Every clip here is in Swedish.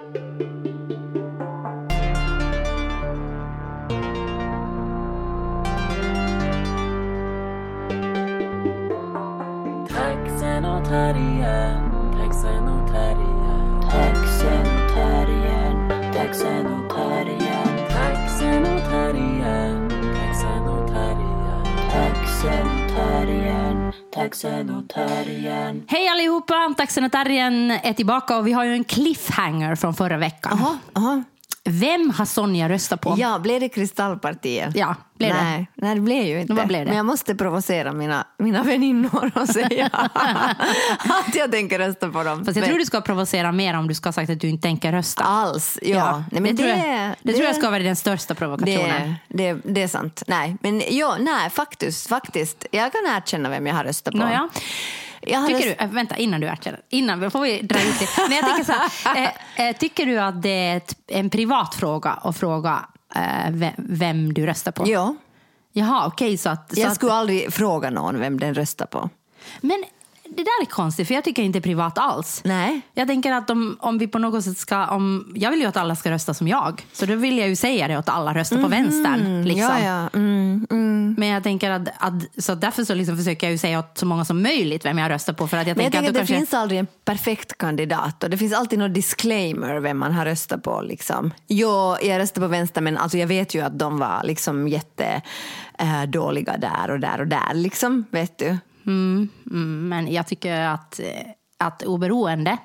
Taxenotarien, taxenotarien, taxenotarien. Hej allihopa! Taxenotarien är tillbaka och vi har ju en cliffhanger från förra veckan. Jaha, jaha. Vem har Sonja röstat på? Ja, blev det Kristallpartiet? Ja, blev det? nej, nej, det blev ju inte. Vad blev det? Men jag måste provocera mina, mina väninnor och säga att jag tänker rösta på dem. Fast jag tror du ska provocera mer om du ska ha sagt att du inte tänker rösta. Alls, ja. Nej, men det, tror jag, det, tror jag ska vara den största provokationen. det, det, det är sant. Nej, men ja, nej, faktiskt, faktiskt. Jag kan erkänna vem jag har röstat på. Nåja. Jag har Tycker du, äh, vänta, innan du erkänner, innan får vi dra ut det. Men jag tänker så här, eh, eh, tycker du att det är en privat fråga att fråga eh, vem, vem du röstar på? Ja, Jaha, okej. så att, så jag att, skulle aldrig fråga någon vem den röstar på. Men det där är konstigt, för jag tycker inte privat alls. Nej. Jag tänker att om, om vi på något sätt ska... Om, jag vill ju att alla ska rösta som jag. Så då vill jag ju säga det åt alla, rösta på vänstern. Liksom. Ja, ja. Mm, mm. Men jag tänker att, att så därför så liksom försöker jag ju säga åt så många som möjligt vem jag röstar på. För att jag Men jag tänker att att det kanske... finns aldrig en perfekt kandidat och det finns alltid någon disclaimer vem man har röstat på. Liksom. Jo, jag röstade på vänster men alltså jag vet ju att de var liksom jätte eh, dåliga där och där och där. Liksom, vet du? Mm, men jag tycker att, eh, att oberoende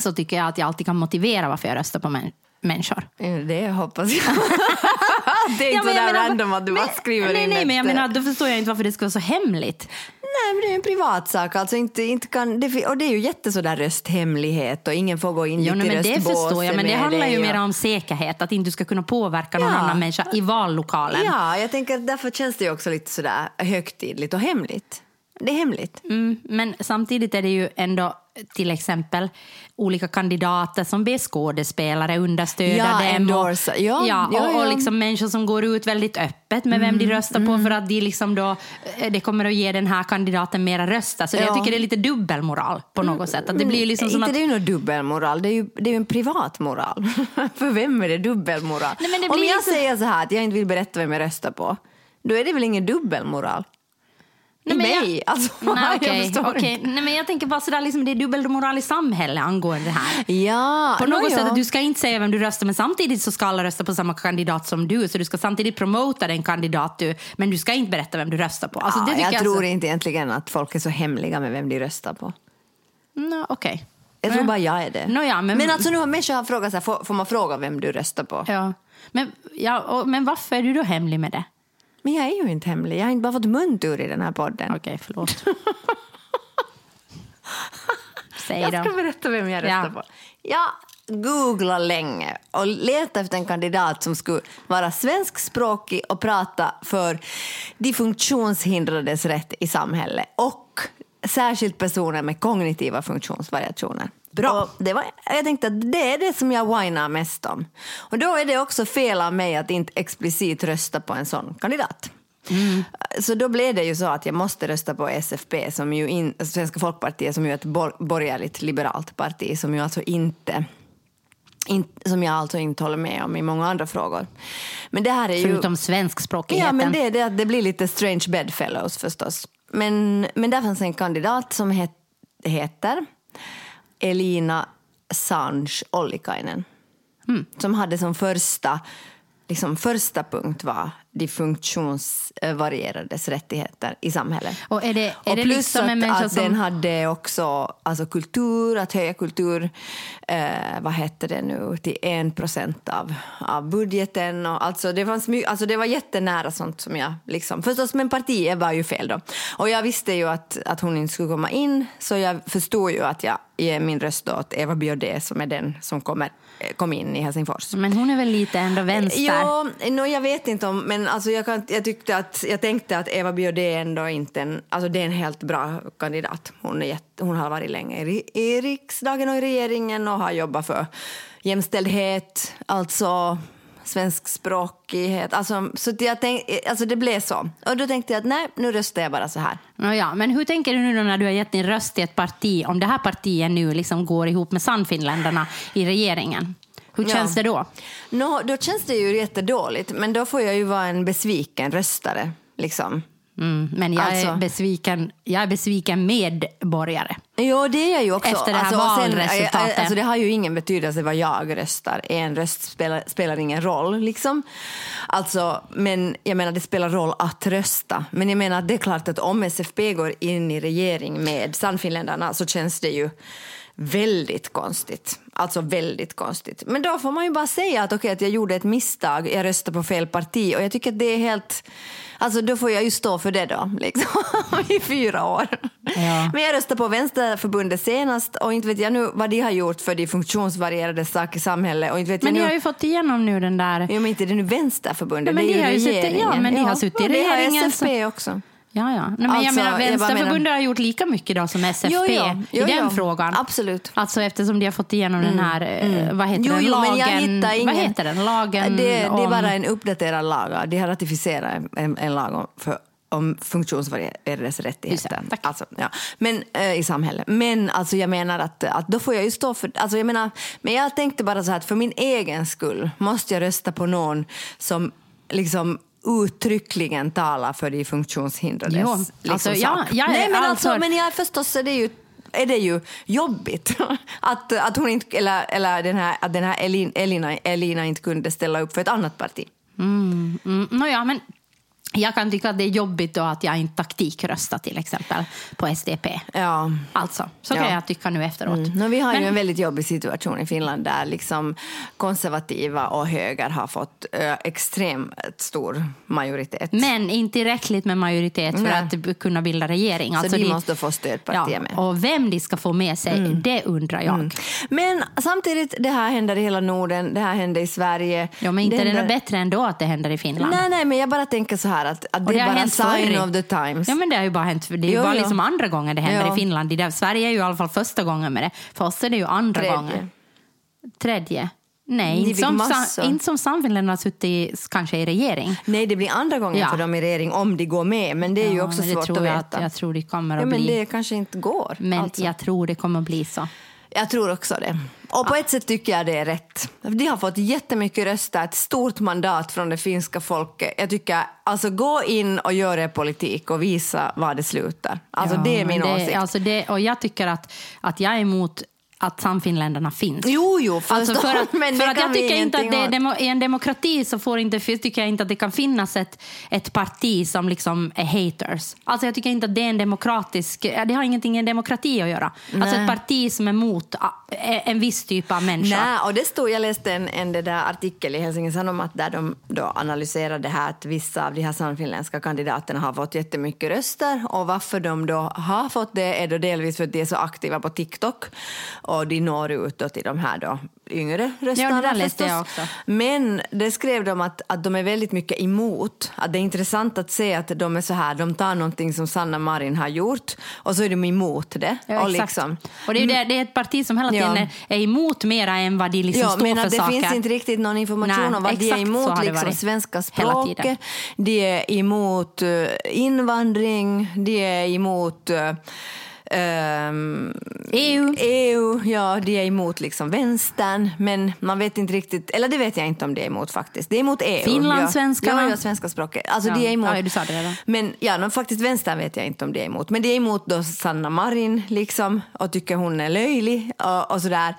så tycker jag att jag alltid kan motivera varför jag röstar på män, människor. Eh, Det hoppas jag. det är Ja, inte jag sådär menar- random att du bara men- skriver nej, in Nej, ett, men jag eh, menar, då förstår jag inte varför det ska vara så hemligt. Nej, men det är en privatsak. Alltså inte, inte kan, det, fi- och det är ju jätte sådär rösthemlighet och ingen får gå in Jo, dit i men det förstår jag, men det handlar ju och- mer om säkerhet, att inte du ska kunna påverka någon Ja. annan människa i vallokalen. Ja, jag tänker därför känns det ju också lite sådär högtidligt och hemligt. Det är hemligt. Mm, men samtidigt är det ju ändå till exempel olika kandidater som ber skådespelare understödja Ja, dem. endorsa. Ja, ja, ja, och, och liksom människor som går ut väldigt öppet med vem de Mm, röstar på för att de liksom då, eh, det kommer att ge den här kandidaten mera röster. Så jag Ja. tycker det är lite dubbelmoral på något sätt. Att det blir liksom som inte att, det är ju någon dubbelmoral, det är ju, det är en privat moral. För vem är det dubbelmoral? Nej, det Om blir jag liksom- säger så här att jag inte vill berätta vem jag röstar på, då är det väl ingen dubbelmoral? I Nej, jag- mig? Alltså, Nej, jag okej, förstår okej. inte. Nej, men jag tänker bara sådär, liksom, det är dubbelmoral i samhället angående det här. Ja, På något nå, sätt ja. att du ska inte säga vem du röstar men samtidigt så ska alla rösta på samma kandidat som du. Så du ska samtidigt promota den kandidat du, men du ska inte berätta vem du röstar på. Alltså, ja, tycker jag tror så- inte egentligen att folk är så hemliga med vem de röstar på. Nå, Okej. Jag tror Ja. bara jag är det. Nåja, men- men alltså nu har människor har frågat så här, får, får man fråga vem du röstar på? Ja. Men, ja, och, men varför är du då hemlig med det? Men jag är ju inte hemlig, jag har inte bara fått muntur i den här podden. Okej, förlåt. Säg Jag ska då. berätta vem jag röstar Ja. på. Jag googlade länge och letade efter en kandidat som skulle vara svenskspråkig och prata för de funktionshindrades rätt i samhället och särskilt personer med kognitiva funktionsvariationer. Bra. Och det var, jag tänkte att det är det som jag whinar mest om. Och då är det också fel av mig att inte explicit rösta på en sån kandidat. Så då blev det ju så att jag måste rösta på SFP, som ju in, Svenska folkpartiet, som ju är ett bor, borgerligt liberalt parti som ju alltså inte in, som jag alltså inte håller med om i många andra frågor. Men det här är ju... Förutom svenskspråkigheten. Ja, men det det det blir lite strange bedfellows förstås. Men, men där fanns en kandidat som het, heter Elina Sanj Ollikainen. Som hade som första, liksom första punkt var de funktionsvarierades rättigheter i samhället. Och är det- är och plus liksom att, att som- den hade också alltså kultur, att höja kultur, eh, vad hette det nu, till en procent av, av budgeten. Och alltså det, fanns my, alltså det var jättenära sånt som jag liksom, förstås men partiet var ju fel då. Och jag visste ju att, att hon inte skulle komma in så jag förstod ju att jag ger min röst åt Eva Biaudet som är den som kommer, eh, kom in i Helsingfors. Men hon är väl lite ändå vänster? Ja, no, jag vet inte om, men alltså jag, kan, jag, tyckte att, jag tänkte att Eva Biaudet ändå inte en, alltså det är en helt bra kandidat. Hon, är jätte, hon har varit länge i, i riksdagen och i regeringen och har jobbat för jämställdhet, alltså svenskspråkighet. Alltså, så jag tänk, alltså det blev så. Och då tänkte jag att nej, nu röstar jag bara så här. Ja, men hur tänker du nu då när du har gett din röst till ett parti, om det här partiet nu liksom går ihop med Sannfinländarna i regeringen? Hur Ja. känns det då? Nå, då känns det ju jättedåligt, men då får jag ju vara en besviken röstare. Liksom. Mm, men jag, är Alltså. besviken, jag är besviken medborgare. Jo, det är jag ju också. Efter det här sen, valresultatet. alltså, det har ju ingen betydelse vad jag röstar. En röst spelar, spelar ingen roll. Liksom. Alltså, men jag menar, det spelar roll att rösta. Men jag menar, det är klart att om SFP går in i regering med Sannfinländarna så känns det ju väldigt konstigt. Alltså väldigt konstigt. Men då får man ju bara säga att, okej, att jag gjorde ett misstag, jag röstade på fel parti och jag tycker att det är helt... Alltså då får jag ju stå för det då, liksom, i fyra år. Ja. Men jag röstade på Vänsterförbundet senast och inte vet jag nu vad de har gjort för de funktionsvarierade sak i samhället. Och inte vet Men ni jag har nu... ju fått igenom nu den där... Ja, men inte det är nu Vänsterförbundet, Ja, men det är ju suttit- regeringen. ja, men de har suttit i regeringen, Det har så- SFP också. Ja, ja. Nej, men jag Alltså, menar, jag bara Vänsterförbundet menar- har gjort lika mycket då som SFP Jo, jo, jo, i den frågan. Absolut. Alltså eftersom de har fått igenom den här, eh, vad heter Jo, den, lagen? jag ingen... Vad heter den? Lagen det, det är bara en uppdaterad lag. De har ratificerat en, en lag om, för, om funktionsvarierades Just rättigheter. tack. Alltså, ja. men, eh, I samhället. Men alltså, jag menar att, att då får jag ju stå för... Alltså, jag menar, men jag tänkte bara så här att för min egen skull måste jag rösta på någon som liksom uttryckligen talar för de funktionshindrades Jo, liksom, alltså, ja, sak. jag Nej, men, all alltså, för- men jag förstås är det ju är det ju jobbigt att, att, hon inte, eller, eller den här, att den här Elin, Elina, Elina inte kunde ställa upp för ett annat parti. Mm, nåja, men jag kan tycka att det är jobbigt då att jag inte taktikröstar till exempel på SDP. Ja. Alltså, så kan Ja. jag tycka nu efteråt. Mm. No, vi har Men- ju en väldigt jobbig situation i Finland där liksom konservativa och höger har fått ö, extremt stor majoritet. Men inte tillräckligt med majoritet för Nej. att kunna bilda regering. Så Alltså de de- måste få stödpartier ja, med. Och vem de ska få med sig, det undrar jag. Men samtidigt, det här händer i hela Norden, det här händer i Sverige. Ja, men inte det är det händer- något bättre ändå att det händer i Finland. Nej, nej, men jag bara tänker så här att, att Och det, det är bara sign förr. of the times. Ja, men det har ju bara hänt. Det är ju Jo, bara jo. liksom andra gången det händer Ja. i Finland. Det där, Sverige är ju i alla fall första gången med det. För oss är det ju andra Tredje. gången. Tredje. Nej, inte som, massor. inte som Sannfinländarna har suttit i, kanske i regering. Nej, det blir andra gången Ja. för dem i regering om de går med, men det är ju Ja, också men det svårt att veta. jag tror det kommer att ja, men bli. det kanske inte går. Men alltså. jag tror det kommer att bli så. Jag tror också det. Och på ett sätt tycker jag det är rätt. De har fått jättemycket röster, ett stort mandat från det finska folket. Jag tycker, alltså gå in och gör er politik och visa var det slutar. Alltså Ja, det är min men åsikt. Alltså det, och jag tycker att, att jag är emot att Sannfinländarna finns. Jo, jo, förstås, Alltså för att, men för att jag tycker inte att det är demo, i en demokrati så får inte, tycker jag inte att det kan finnas ett, ett parti som liksom är haters. Alltså jag tycker inte att det är en demokratisk, det har ingenting med en demokrati att göra. Alltså ett parti som är emot ah, en viss typ av människa. Nej, och det stod, jag läste en, en där artikel i Helsingin Sanomat där de då analyserade det här att vissa av de här sannfinländska kandidaterna har fått jättemycket röster och varför de då har fått det är då delvis för att de är så aktiva på TikTok och de når ut då till de här då yngre röstarna Ja, det jag också. Men det skrev de att, att de är väldigt mycket emot. Att det är intressant att se att de är så här, de tar någonting som Sanna Marin har gjort och så är de emot det. Ja, och, liksom, och det, är, det, det är ett parti som hela tiden Ja. är, emot mera än vad de liksom ja, står men för att det saker. finns inte riktigt någon information Nej, om vad de är emot liksom, svenska språket. De är emot uh, invandring, de är emot uh, ehm, EU. EU, ja, de är emot liksom vänstern, men man vet inte riktigt, eller det vet jag inte om de är emot faktiskt. Det är emot EU. Finlandssvenskarna. Ja, ja, svenska språket. Alltså Ja. de är emot. Ja, du sa det redan. Men ja, no, faktiskt vänstern vet jag inte om det är emot. Men det är emot då Sanna Marin liksom och tycker hon är löjlig och, och sådär.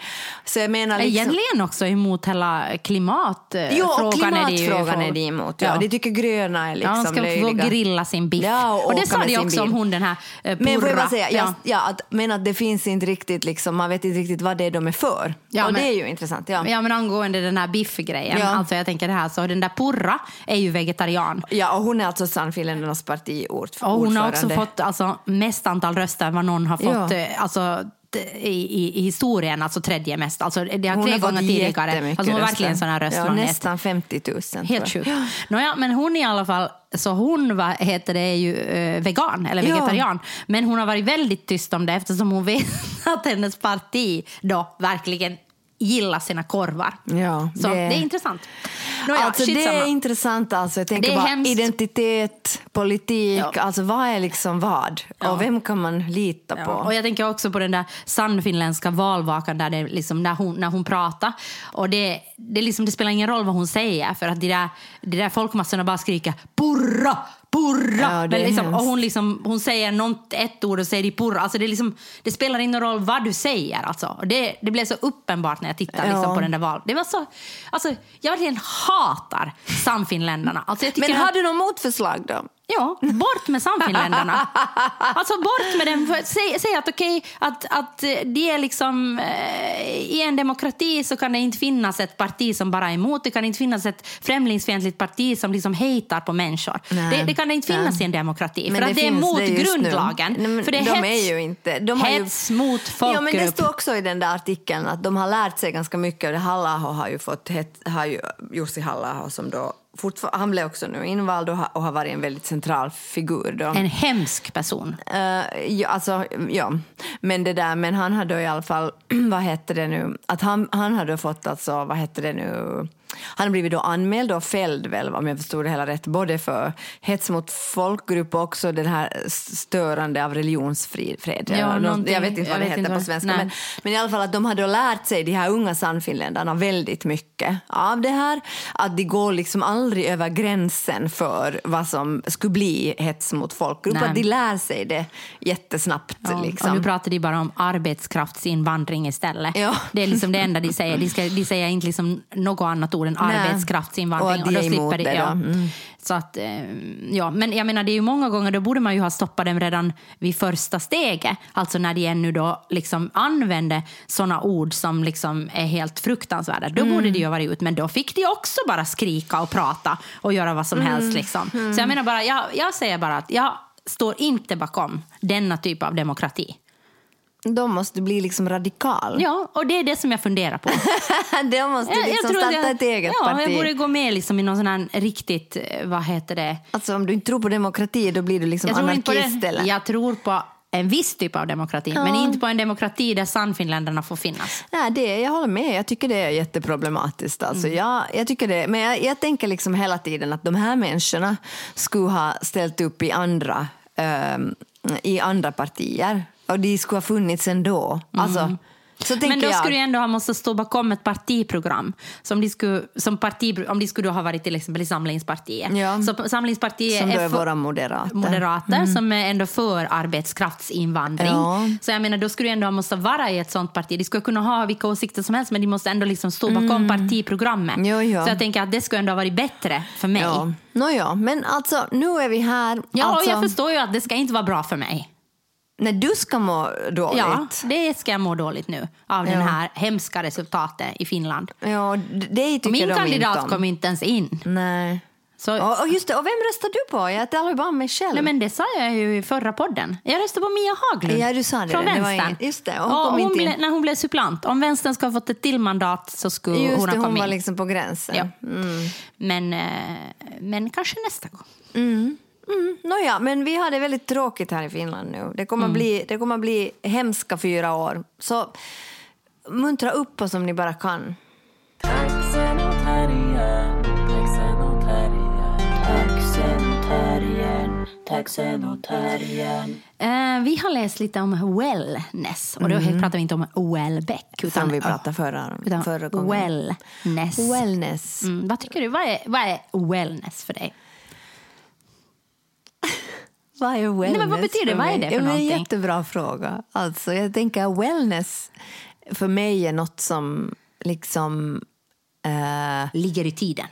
Så jag menar liksom... Egentligen också emot hela klimatfrågan. Jo, och det klimatfrågan är de emot. Ja. De tycker gröna är Ja, liksom de ska löjliga. få grilla sin biff. Ja, och och det sa de också om hon den här eh, Purra. Men får jag bara säga, ja. ja. Ja, att, men att det finns inte riktigt, liksom, man vet inte riktigt vad det är de är för. Ja, och men- det är ju intressant. Ja. Ja, men angående den här biffgrejen. Ja. Alltså jag tänker det här, så den där Purra är ju vegetarian. Ja, och hon är alltså Sannfinländarnas partiordförande. Och hon har också fått alltså, mest antal röster vad någon har fått Ja. eh, alltså, i, i, historien, alltså tredje mest. Alltså, det har Hon tre har gånger tidigare. Alltså, hon har verkligen sån här ja, Nästan 50 000. Helt sjukt. jag. Nåja, men hon i alla fall, så hon vad heter det, är ju eh, vegan eller Ja. vegetarian. Men hon har varit väldigt tyst om det eftersom hon vet att hennes parti då verkligen gillar sina korvar. Ja, så det, det- är intressant. Nåja, alltså, det är intressant. Alltså. Jag tänker bara hemskt. identitet, politik, Ja. alltså vad är liksom vad? Ja. Och vem kan man lita på? Och jag tänker också på den där sannfinländska valvakan där det liksom, när, hon, när hon pratar. Och det, det, liksom, det spelar ingen roll vad hon säger för att de där, de där folkmassorna bara skriker purra, purra. Ja, det Men liksom, och hon, liksom, hon säger något, ett ord och säger de purra. Alltså det, liksom, det spelar ingen roll vad du säger. Alltså. Och det, det blev så uppenbart när jag tittade liksom, Ja. på den där val. Det var så, alltså, jag verkligen hatar sannfinländarna. Alltså, Men har du något motförslag då? Ja, bort med samfinländarna. Alltså bort med dem. Säg, säg att okej, att, att eh, det är liksom... Eh, I en demokrati så kan det inte finnas ett parti som bara är emot. Det kan inte finnas ett främlingsfientligt parti som liksom hatar på människor. Det, det kan det inte finnas Nej. i en demokrati. Men för att det, är mot det grundlagen. Nej, för det är de hets, är ju inte... De har ju, hets mot Ja, men det folkgrupp. står också i den där artikeln att de har lärt sig ganska mycket. Och det Halla har ju fått het, har ju Jussi halla som då han blev också nu invald och har, och har varit en väldigt central figur. Då. En hemsk person. Eh, ja, alltså, ja. Men det där, men han hade i alla fall, vad heter det nu, att han, han hade fått alltså, vad heter det nu, han har blivit då anmäld och fälld väl om jag förstod det hela rätt, både för hets mot folkgrupp och också det här störande av religionsfred. Ja, jag vet inte vad det heter på svenska. nej. Men, men i alla fall att de hade lärt sig, de här unga sannfinländarna, väldigt mycket av det här. Att de går liksom aldrig över gränsen för vad som skulle bli hets mot folkgrupp. Nej. Att de lär sig det jättesnabbt. Ja, Och nu liksom. pratar de bara om arbetskraftsinvandring istället. Ja. Det är liksom det enda de säger. De, ska, de säger inte liksom något annat ord än Nej. arbetskraftsinvandring. Och är emot de, det ja. då. Mm. Så att, eh, ja. Men jag menar, det är ju många gånger, då borde man ju ha stoppat dem redan vid första steget. Alltså när de ännu då liksom använde såna ord som liksom är helt fruktansvärda. Då Mm. borde det ju ha varit ut. Men då fick de också bara skrika och prata och göra vad som Mm. helst. Liksom. Så jag menar bara, jag, jag säger bara att jag står inte bakom denna typ av demokrati. De måste bli liksom radikal. Ja, och det är det som jag funderar på. De måste liksom tror att starta jag, ett eget ja, parti. jag borde gå med liksom i någon sån här riktigt, eh, vad heter det? Alltså om du inte tror på demokrati då blir du liksom Jag tror, inte på anarkist eller? jag tror på en viss typ av demokrati, men inte på en demokrati där sannfinländarna får finnas. Nej, det, jag håller med. Jag tycker det är jätteproblematiskt. Alltså, Mm. jag, jag tycker det, men jag, jag tänker liksom hela tiden att de här människorna skulle ha ställt upp i andra, ehm, i andra partier. Och de skulle ha funnits ändå. Alltså, Mm. Men då jag. skulle du ändå ha måste stå bakom ett partiprogram. Som de skulle, som parti, om de skulle ha varit till exempel i Samlingspartiet. Ja. Så Samlingspartiet Som är för- våra moderater. moderater som är ändå för arbetskraftsinvandring. Ja. Så jag menar, då skulle du ändå ha måste vara i ett sånt parti. De skulle kunna ha vilka åsikter som helst men de måste ändå liksom stå bakom partiprogrammet. Jo, jo. Så jag tänker att det skulle ändå ha varit bättre för mig. Ja. Ja, Nåja, men alltså nu är vi här. och alltså, jag förstår ju att det ska inte vara bra för mig. När du ska må dåligt. Ja, det ska jag må dåligt nu av Ja. den här hemska resultatet i Finland. Ja, det tycker Och min de kandidat inte om. kom inte ens in. Nej. Så, Och, och just det, och vem röstar du på? Jag talar ju bara om mig själv. Nej, men det sa jag ju i förra podden. Jag röstade på Mia Haglund. Ja, du sa det. Från Det var vänstern. inget- just det, hon och kom hon inte in. ble, när hon blev supplant. Om vänstern ska ha fått ett till mandat så skulle Just hon det, ha hon kommit var in. liksom på gränsen. Ja. Mm. Men, eh, men kanske nästa gång. Mm. Nåja, men vi har det väldigt tråkigt här i Finland nu. Det kommer, Mm. bli, det kommer bli hemska fyra år. Så muntra upp oss om ni bara kan. Eh, vi har läst lite om wellness. Och då pratar vi inte om Welbeck. Utan, Som Mm. vi pratade förra, utan förra gången. wellness. Wellness. Mm, vad tycker du? Vad är, vad är wellness för dig? Vad är wellness men vad betyder det? Vad är det för ja, någonting? Jättebra fråga. Alltså, jag tänker wellness för mig är något som liksom... eh, Ligger i tiden.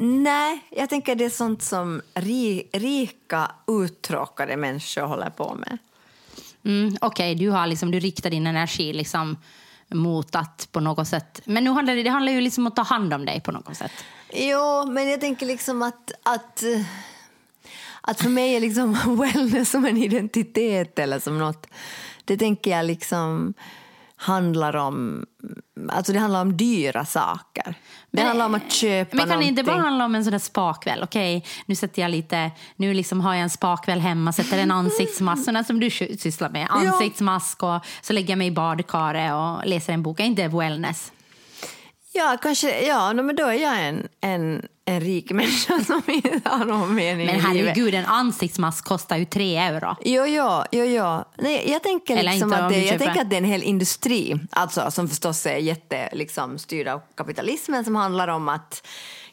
nej, jag tänker det är sånt som ri, rika, uttråkade människor håller på med. Mm, Okej, du, har liksom, du riktar din energi liksom mot att på något sätt... Men nu handlar det, det handlar ju liksom om att ta hand om dig på något sätt. Jo, men jag tänker liksom att, att, att för mig är liksom wellness som en identitet eller som något. Det tänker jag liksom handlar om, alltså det handlar om dyra saker. Det Men- handlar om att köpa Men kan det någonting. inte bara handla om en sån där spakväll? Okej, nu sätter jag lite, nu liksom har jag en spakväll hemma, sätter en ansiktsmask, sådana som du sy- sysslar med. Ansiktsmask och så lägger jag mig i badkaret och läser en bok. Är inte det wellness? Ja, kanske, ja, men då är jag en, en, en rik människa som inte har någon mening Men herregud, en ansiktsmask kostar ju tre euro. Jo, jo, jo, jo. Nej, jag tänker, liksom att det, jag tänker att det är en hel industri alltså, som förstås är jätte, liksom, styrd av kapitalismen som handlar om att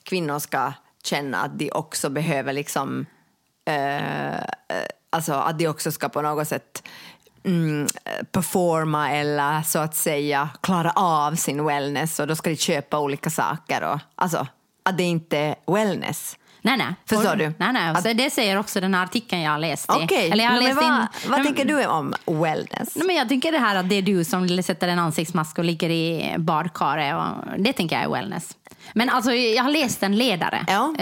kvinnor ska känna att de också behöver liksom, eh, eh, alltså att de också ska på något sätt mm, performa eller så att säga klara av sin wellness och då ska de köpa olika saker. Och, alltså, att det inte är wellness. Nej, nej. Förstår du? Nej, nej. Att- det säger också den här artikeln jag har läst. i. Okej, Eller jag har men läst vad, in- vad tänker du om wellness? Nej, men jag tycker det här att det är du som sätter en ansiktsmask och ligger i badkaret. Och det tänker jag är wellness. Men alltså, jag har läst en ledare. Ja,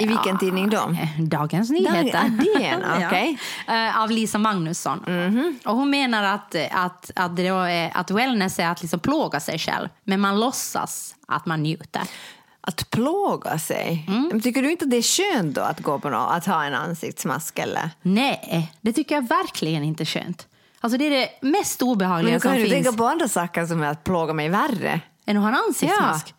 i vilken tidning då? eh, Dagens Nyheter. ah, DN, okej. Ja. Eh, Av Lisa Magnusson. Mhm. Och hon menar att, att, att, är, att wellness är att liksom plåga sig själv, men man låtsas att man njuter. Att plåga sig? Mm. Men Tycker du inte att det är skönt då att, gå på något, att ha en ansiktsmask? Eller? Nej, det tycker jag verkligen inte är skönt. Alltså det är det mest obehagliga Men som kan du finns. tänka på andra saker som är att plåga mig värre? Än att ha en ansiktsmask? Ja,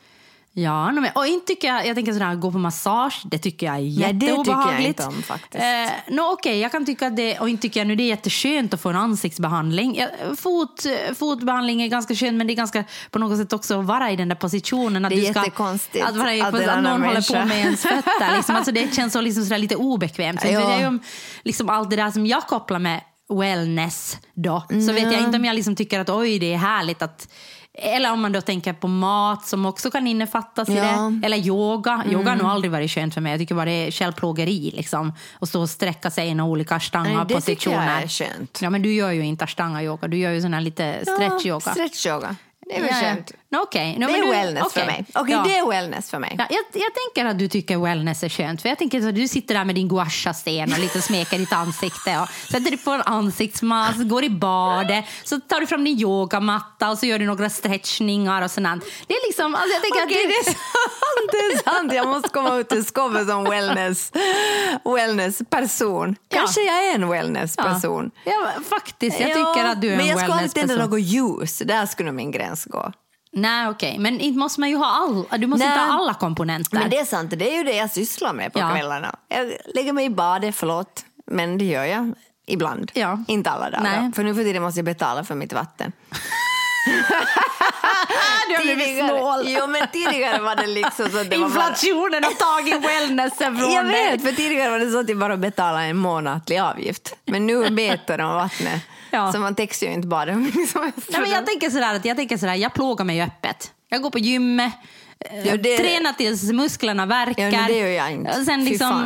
no, men- och inte tycker jag, jag tänker sådär, gå på massage, det tycker jag är Nej, det tycker jag jätteobehagligt. inte om, faktiskt. Eh, no, okej, jag kan tycka att det, och inte tycker jag nu det är jätteskönt att få en ansiktsbehandling. Ja, fot, fotbehandling är ganska skönt, men det är ganska på något sätt också att vara i den där positionen. Att Det är du ska, jättekonstigt att, vara i, att att, någon håller på med ens fötter. Liksom. Alltså, det känns så, liksom, sådär lite obekvämt. Så Ja. vet jag ju om liksom, allt det där som jag kopplar med wellness då, så vet jag inte om jag liksom tycker att oj, det är härligt att eller om man då tänker på mat som också kan innefattas i Ja. det. Eller yoga. Yoga har nog aldrig varit skönt för mig. Jag tycker bara det är självplågeri. Liksom. Att stå och sträcka sig i några olika Nej, det tycker ashtanga-positioner. jag är skönt. Ja, men du gör ju inte ashtanga-yoga. Du gör ju sån här lite stretch-yoga. Stretch-yoga. Det är väl Ja, ja. skönt. Okej. No, det men är du- wellness okej. för mig. Okej, Ja. det är wellness för mig. Ja, jag, jag tänker att du tycker wellness är skönt. För jag tänker att du sitter där med din guasha-sten och lite smeker ditt ansikte och sätter dig på en ansiktsmask, går i badet, så tar du fram din yogamatta och så gör du några stretchningar och sånt. Det är liksom, alltså jag tänker Okej, att det är sant, det är sant. Jag måste komma ut ur skåpet som wellness, wellness-person. Ja. Kanske jag är en wellness-person. Ja, faktiskt. Jag Ja, tycker att du är Men en jag ska aldrig tända wellness-person. något ljus. Där skulle min gräns gå. Nej, okej. Men inte måste man ju ha all, du måste Nej. inte ha alla komponenter. Men det är sant, det är ju det jag sysslar med på Ja. kvällarna. Jag lägger mig i badet, förlåt, men det gör jag ibland. Ja. Inte alla dagar, Nej. för nu för tiden måste jag betala för mitt vatten. du har blivit snål. Jo, men tidigare var det liksom så att det. Inflationen har tagit wellnessen från Jag vet, för tidigare var det så att jag bara betalade en månatlig avgift. Men nu betar de vattnet. Ja. Så man täcks ju inte bara. Nej, men jag tänker sådär att jag tänker sådär, jag plågar mig öppet. Jag går på gymmet, Ja, det- tränar tills musklerna verkar. Ja, det gör jag inte. Och Sen, liksom,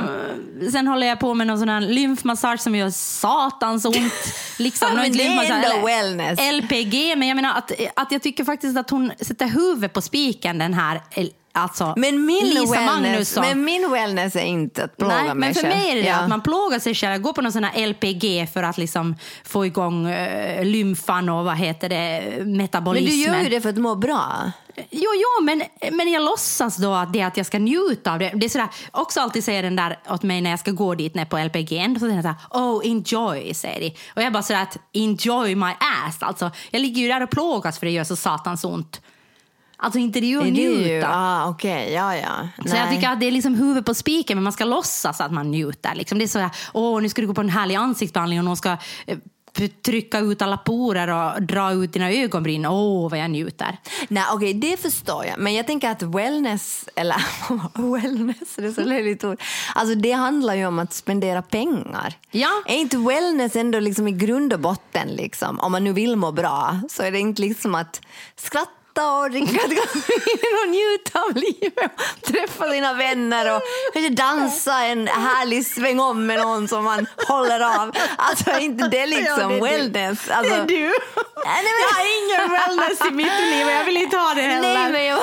sen håller jag på med någon sån här lymfmassage som gör satans ont. Liksom, Ja, men det är ändå wellness. LPG, men jag menar att, att jag tycker faktiskt att hon sätter huvudet på spiken den här eh, Alltså, Men min, Lisa wellness, Magnusson. men min wellness är inte att plåga Nej, mig men för själv. mig är det Ja. att man plågar sig själv. Går på någon sån här LPG för att liksom få igång uh, lymfan och vad heter det, Men metabolismen. du gör ju det för att må bra. Jo, jo men, men jag låtsas då att det att jag ska njuta av det. Det är sådär, också alltid säger den där åt mig när jag ska gå dit ner på LPG. Så säger den såhär, oh enjoy, säger de. Och jag bara sådär att enjoy my ass. Alltså, jag ligger ju där och plågas för det gör så satans ont. Alltså inte det är ju att njuta. ah, okej, ja, ja. Så jag tycker att det är liksom huvudet på spiken, men man ska låtsas att man njuter. Liksom. Det är så här, åh, nu ska du gå på en härlig ansiktsbehandling och någon ska eh, trycka ut alla porer och dra ut dina ögonbryn. Åh, vad jag njuter. Nej, okej, det förstår jag. Men jag tänker att wellness, eller wellness, det är så löjligt ord. Alltså det handlar ju om att spendera pengar. Ja. Är inte wellness ändå liksom i grund och botten, liksom, om man nu vill må bra, så är det inte liksom att skratta och dricka ett glas vin och njuta av livet och träffa sina vänner och kanske dansa en härlig sväng om med någon som man håller av. Alltså är inte det liksom Ja, det är du. wellness? Alltså, du. Nej, nej, men- Jag har ingen wellness i mitt liv och jag vill inte ha det heller. Nej, men jag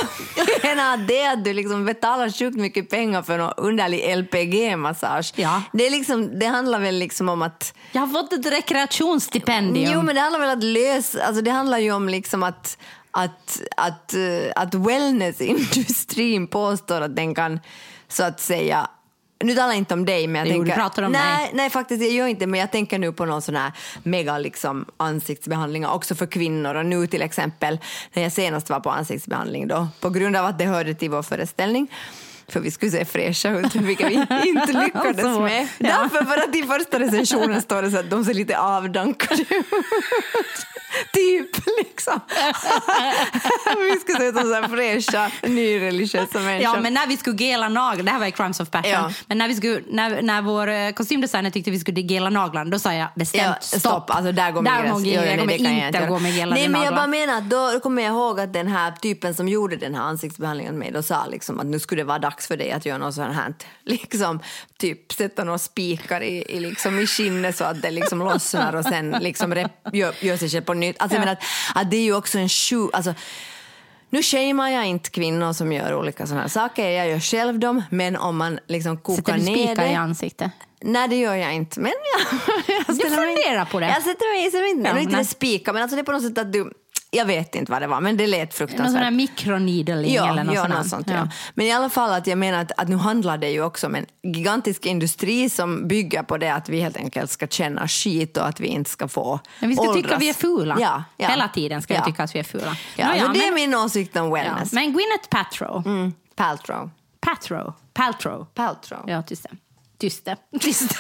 menar det att du liksom betalar sjukt mycket pengar för någon underlig LPG-massage. Ja. Det, är liksom, det handlar väl liksom om att... Jag har fått ett rekreationsstipendium. Jo, men det handlar väl att lösa... Alltså det handlar ju om liksom att, att, att, eh, att wellnessindustrin påstår att den kan så att säga nu talar jag inte om dig, men jag Jo, du tänker... pratar om nej, mig. nej, faktiskt, jag gör inte men jag tänker nu på någon sån här mega liksom, ansiktsbehandlingar också för kvinnor. Och nu till exempel, när jag senast var på ansiktsbehandling då, på grund av att det hörde till vår föreställning, för vi skulle se fräscha ut, vilket vi inte lyckades Så, med. ja. Därför för att i första recensionen står det så att de ser lite avdankade ut. typ liksom. vi skulle se ut som så här fräscha, nyreligiösa människor. Ja, men när vi skulle gela naglar, det här var i Crimes of Passion, Ja. men när, vi skulle, när, när vår eh, kostymdesigner tyckte vi skulle gela naglarna, då sa jag bestämt Ja, stopp. stopp. Alltså där går min där gräns. jag kommer jag inte att gå med gelade Nej, men jag bara menar att då kommer jag ihåg att den här typen som gjorde den här ansiktsbehandlingen med och sa liksom att nu skulle det vara dags för dig att göra något sånt här, liksom typ sätta några spikar i, i, liksom, i skinnet så att det liksom lossnar och sen liksom rep, gör, gör sig själv på nytt. Alltså, jag menar att, att det är ju också en sju, alltså nu shamear jag inte kvinnor som gör olika sådana här saker, jag gör själv dem, men om man liksom kokar Sätter du ner spikar i det ansiktet? Nej, det gör jag inte. Men jag, jag mig- funderar på det. Jag sätter mig, jag sätter mig inte, Ja, ja, inte det spika, men alltså det är på något sätt att du... Jag vet inte vad det var, men det lät Någon sån här fruktansvärt. mikroneedling Ja, eller något ja, sånt. något sånt ja. Men i alla fall att jag menar att, att nu handlar det ju också om en gigantisk industri som bygger på det att vi helt enkelt ska känna skit och att vi inte ska få Men vi ska åldras. tycka vi är fula. Ja, ja. Hela tiden ska ja. vi tycka att vi är fula. Ja, Nåja, så det är men, min åsikt om ja, wellness. men Gwyneth Paltrow, Mm. Paltrow. Paltrow, Paltrow. Paltrow. Ja, tyst det. Tyst det. Tyst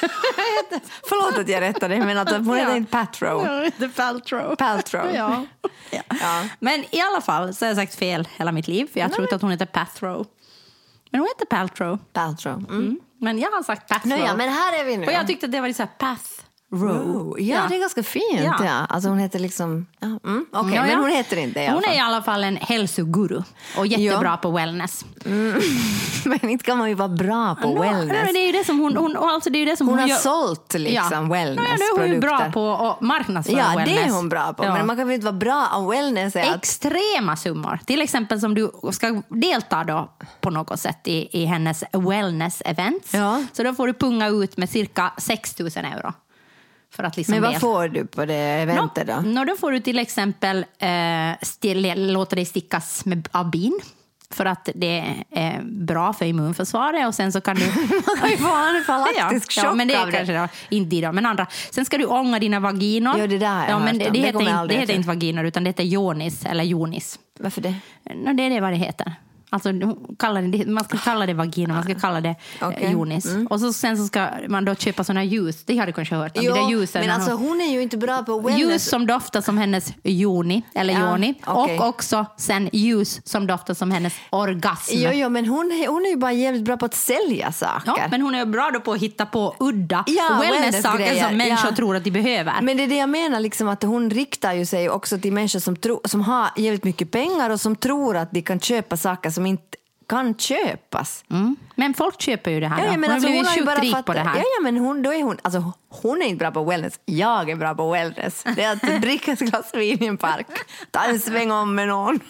Förlåt att jag rättade dig, men att hon heter Ja. inte Paltrow. The Paltrow. Paltrow. Ja. Ja. Men i alla fall så har jag sagt fel hela mitt liv. För jag har trott att hon heter Pathrow. Men hon heter Paltrow. Paltrow. Mm. Mm. Men jag har sagt Pathrow. Nåja, men här är vi nu. Och jag tyckte att det var lite så här Pathrow. Oh, ja, det är ganska fint. Ja. Ja. Alltså hon heter liksom... Ja, mm, Okej, Ja, men ja. hon heter inte det i alla Hon är fall. i alla fall en hälsoguru och jättebra Ja. på wellness. Men inte kan man ju vara bra på Nå, wellness. nej, Det är ju det som hon, hon, alltså det är det som Hon hon, har gör. sålt liksom Ja, wellnessprodukter. då är hon ju bra på att marknadsföra Ja, wellness. det är hon bra på. Ja. Men man kan väl inte vara bra om wellness är att... Extrema summor. Till exempel som du ska delta då på något sätt i, i hennes wellness-events. Ja. Så då får du punga ut med cirka 6 000 euro. För att liksom Men vad får du på det eventet då? Nå, då får du till exempel eh, låta dig stickas med, av bin. För att det är bra för immunförsvaret och sen så kan du... Man kan ju få anafylaktisk ja, chock men det är kanske då, inte de, men andra. Sen ska du ånga dina vaginor. Ja, det där ja, men det, det, Det heter, inte, det heter inte vaginor utan det heter jonis eller jonis. Varför det? No, det är det vad det heter. Alltså, hon kallar det, man ska kalla det vagina, man ska kalla det eh. Mm. jonis. Och så, sen så ska man då köpa såna ljus, det har du kanske hört om. där ljusen men alltså hon- hon är ju inte bra på wellness. Ljus som doftar som hennes joni, eller Ja, joni. okej. Och också sen ljus som doftar som hennes orgasm. Jo, jo, men hon, hon är ju bara jävligt bra på att sälja saker. Ja, men hon är bra då på att hitta på udda Ja, wellness-saker som människor ja. tror att de behöver. Men det är det jag menar, liksom, att hon riktar ju sig också till människor som, tro, som har jävligt mycket pengar och som tror att de kan köpa saker som inte kan köpas. Mm. Men folk köper ju det här. Ja, ja, men hon alltså, har hon blivit har ju sjukt rik på det här. Ja, ja, men hon, då är hon, alltså, hon är inte bra på wellness. Jag är bra på wellness. Det är att dricka ett glas vin i en park, ta en sväng om med någon.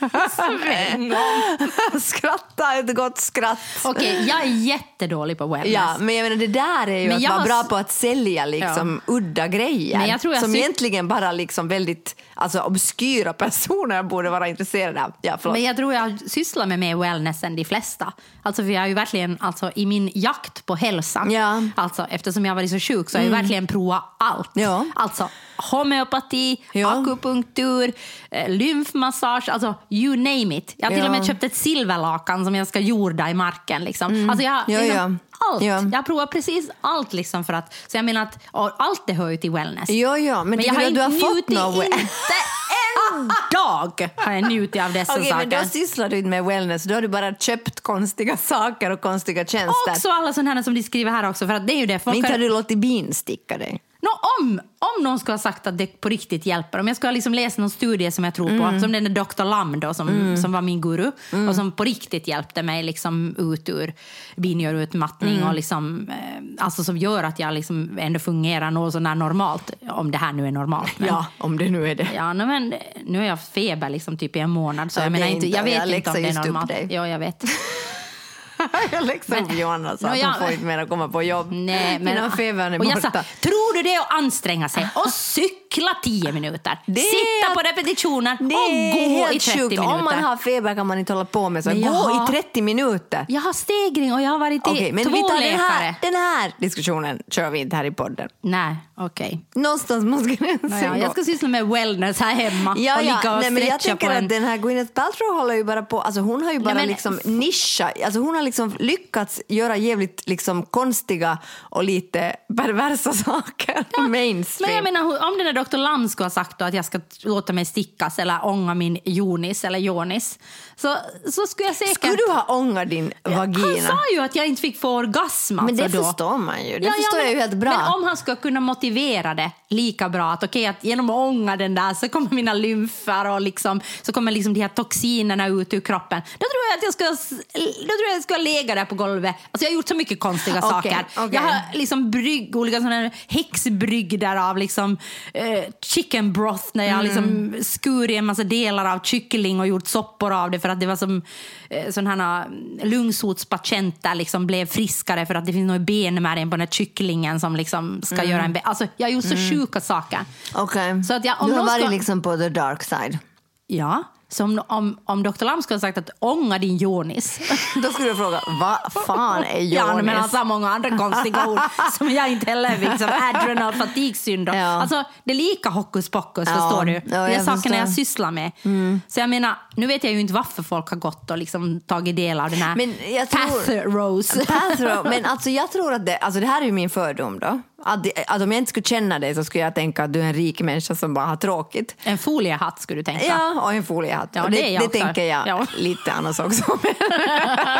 Skratta ett gott skratt. Okej, jag är jättedålig på wellness. Ja, men jag menar, det där är ju Men att vara har bra på att sälja liksom, udda grejer Men jag tror jag som sy- egentligen bara liksom väldigt alltså, obskyra personer borde vara intresserade av. Ja, förlåt. Men jag tror jag sysslar med mer wellness än de flesta. Alltså för jag är ju verkligen, alltså i min jakt på hälsa, Ja. Mm. alltså eftersom jag varit så sjuk så har jag verkligen provat allt. Ja. Alltså homeopati, Ja. akupunktur, eh, lymfmassage, alltså you name it. Jag har till Ja. och med köpt ett silverlakan som jag ska jorda i marken. Liksom. Alltså jag, Mm. Ja, liksom, Allt. Ja. Jag provar precis allt. Liksom för att, så jag menar att allt det hör ju till wellness. Ja, ja, men, Men jag har inte du har fått något? inte en dag har jag njutit av dessa Okej, men då saker. sysslar du inte med wellness, då har du bara köpt konstiga saker och konstiga tjänster. Också alla sådana här som de skriver här också, för att det är ju det. men Folk inte har, har du låtit bin sticka dig? Nå, om, om någon ska ha sagt att det på riktigt hjälper, om jag ska liksom läsa någon studie som jag tror på, Mm. som den där Dr. Lam då, som, som var min guru och som på riktigt hjälpte mig liksom ut ur binjurutmattning Mm. och liksom, eh, alltså som gör att jag liksom ändå fungerar något sånär normalt, om det här nu är normalt. Men, Ja, om det nu är det. Ja, no, men nu har jag feber liksom typ i en månad, så Ja, jag menar inte, jag vet jag inte om det är normalt. Ja, jag vet. jag läxade upp Johanna så Nå, att jag- hon får inte mer komma på jobb Nej, men, Innan febern är och jag sa, borta. tror du det är att anstränga sig? Och cykla 10 minuter, Det sitta att- på repetitioner Det och gå i helt 30 sjukt. minuter. Om man har feber kan man inte hålla på med så. Gå har- i 30 minuter. Jag har stegring och jag har varit till Okej, men två vi tar den läkare. här, den här diskussionen kör vi inte här i podden. Nej, okej. Någonstans måste gränsen Naja, gå. jag ska syssla med wellness här hemma Ja, och ligga och Nej, men jag tänker att den här Gwyneth Paltrow håller ju bara på, alltså hon har ju bara men- liksom nischa, alltså hon har liksom lyckats göra jävligt liksom konstiga och lite perversa saker mainstream. Men jag menar, om den där Dr. Lam skulle ha sagt att jag ska låta mig stickas eller ånga min jonis eller jonis så, så skulle jag säkert... Skulle du ha ångat din vagina? Han sa ju att jag inte fick få orgasm men det alltså då. förstår man ju, det Ja, ja, förstår men, jag ju helt bra. Men om han ska kunna motivera det lika bra, att okej, att genom att ånga den där så kommer mina lymfer och liksom, så kommer liksom de här toxinerna ut ur kroppen. Då tror jag att jag ska, då tror jag att jag ska lägga där på golvet. Alltså jag har gjort så mycket konstiga saker. okej. Jag har liksom brygg, olika sådana häxbrygder av liksom, eh, chicken broth när jag Mm. liksom skurit en massa delar av kyckling och gjort soppor av det för att det var som eh, sådana här lungsotspatienter liksom blev friskare för att det finns något i benmärgen på den här kycklingen som liksom ska Mm. göra en... Alltså, jag har gjort så sjuka saker. Okej. Så att jag- om du har varit ska- liksom på the dark side. Ja, så om, om, Dr. Lam skulle ha sagt att ånga din jonis. Då skulle du fråga, vad fan är jonis? Ja, men han sa många andra konstiga ord som jag inte heller fick, som adrenal fatigue syndrom. Ja. Alltså, det är lika hokus pokus, Ja, förstår du? ja, det är jag sakerna förstår. Mm. jag sysslar med. Så jag menar, nu vet jag ju inte varför folk har gått och liksom tagit del av den här Men jag tror- Path Rose. Pathro, men alltså jag tror att det, alltså det här är ju min fördom då. Att, att om jag inte skulle känna dig så skulle jag tänka att du är en rik människa som bara har tråkigt. En foliehatt skulle du tänka. Ja, och en foliehatt. Ja, och det det, jag det tänker jag Ja. lite annars också.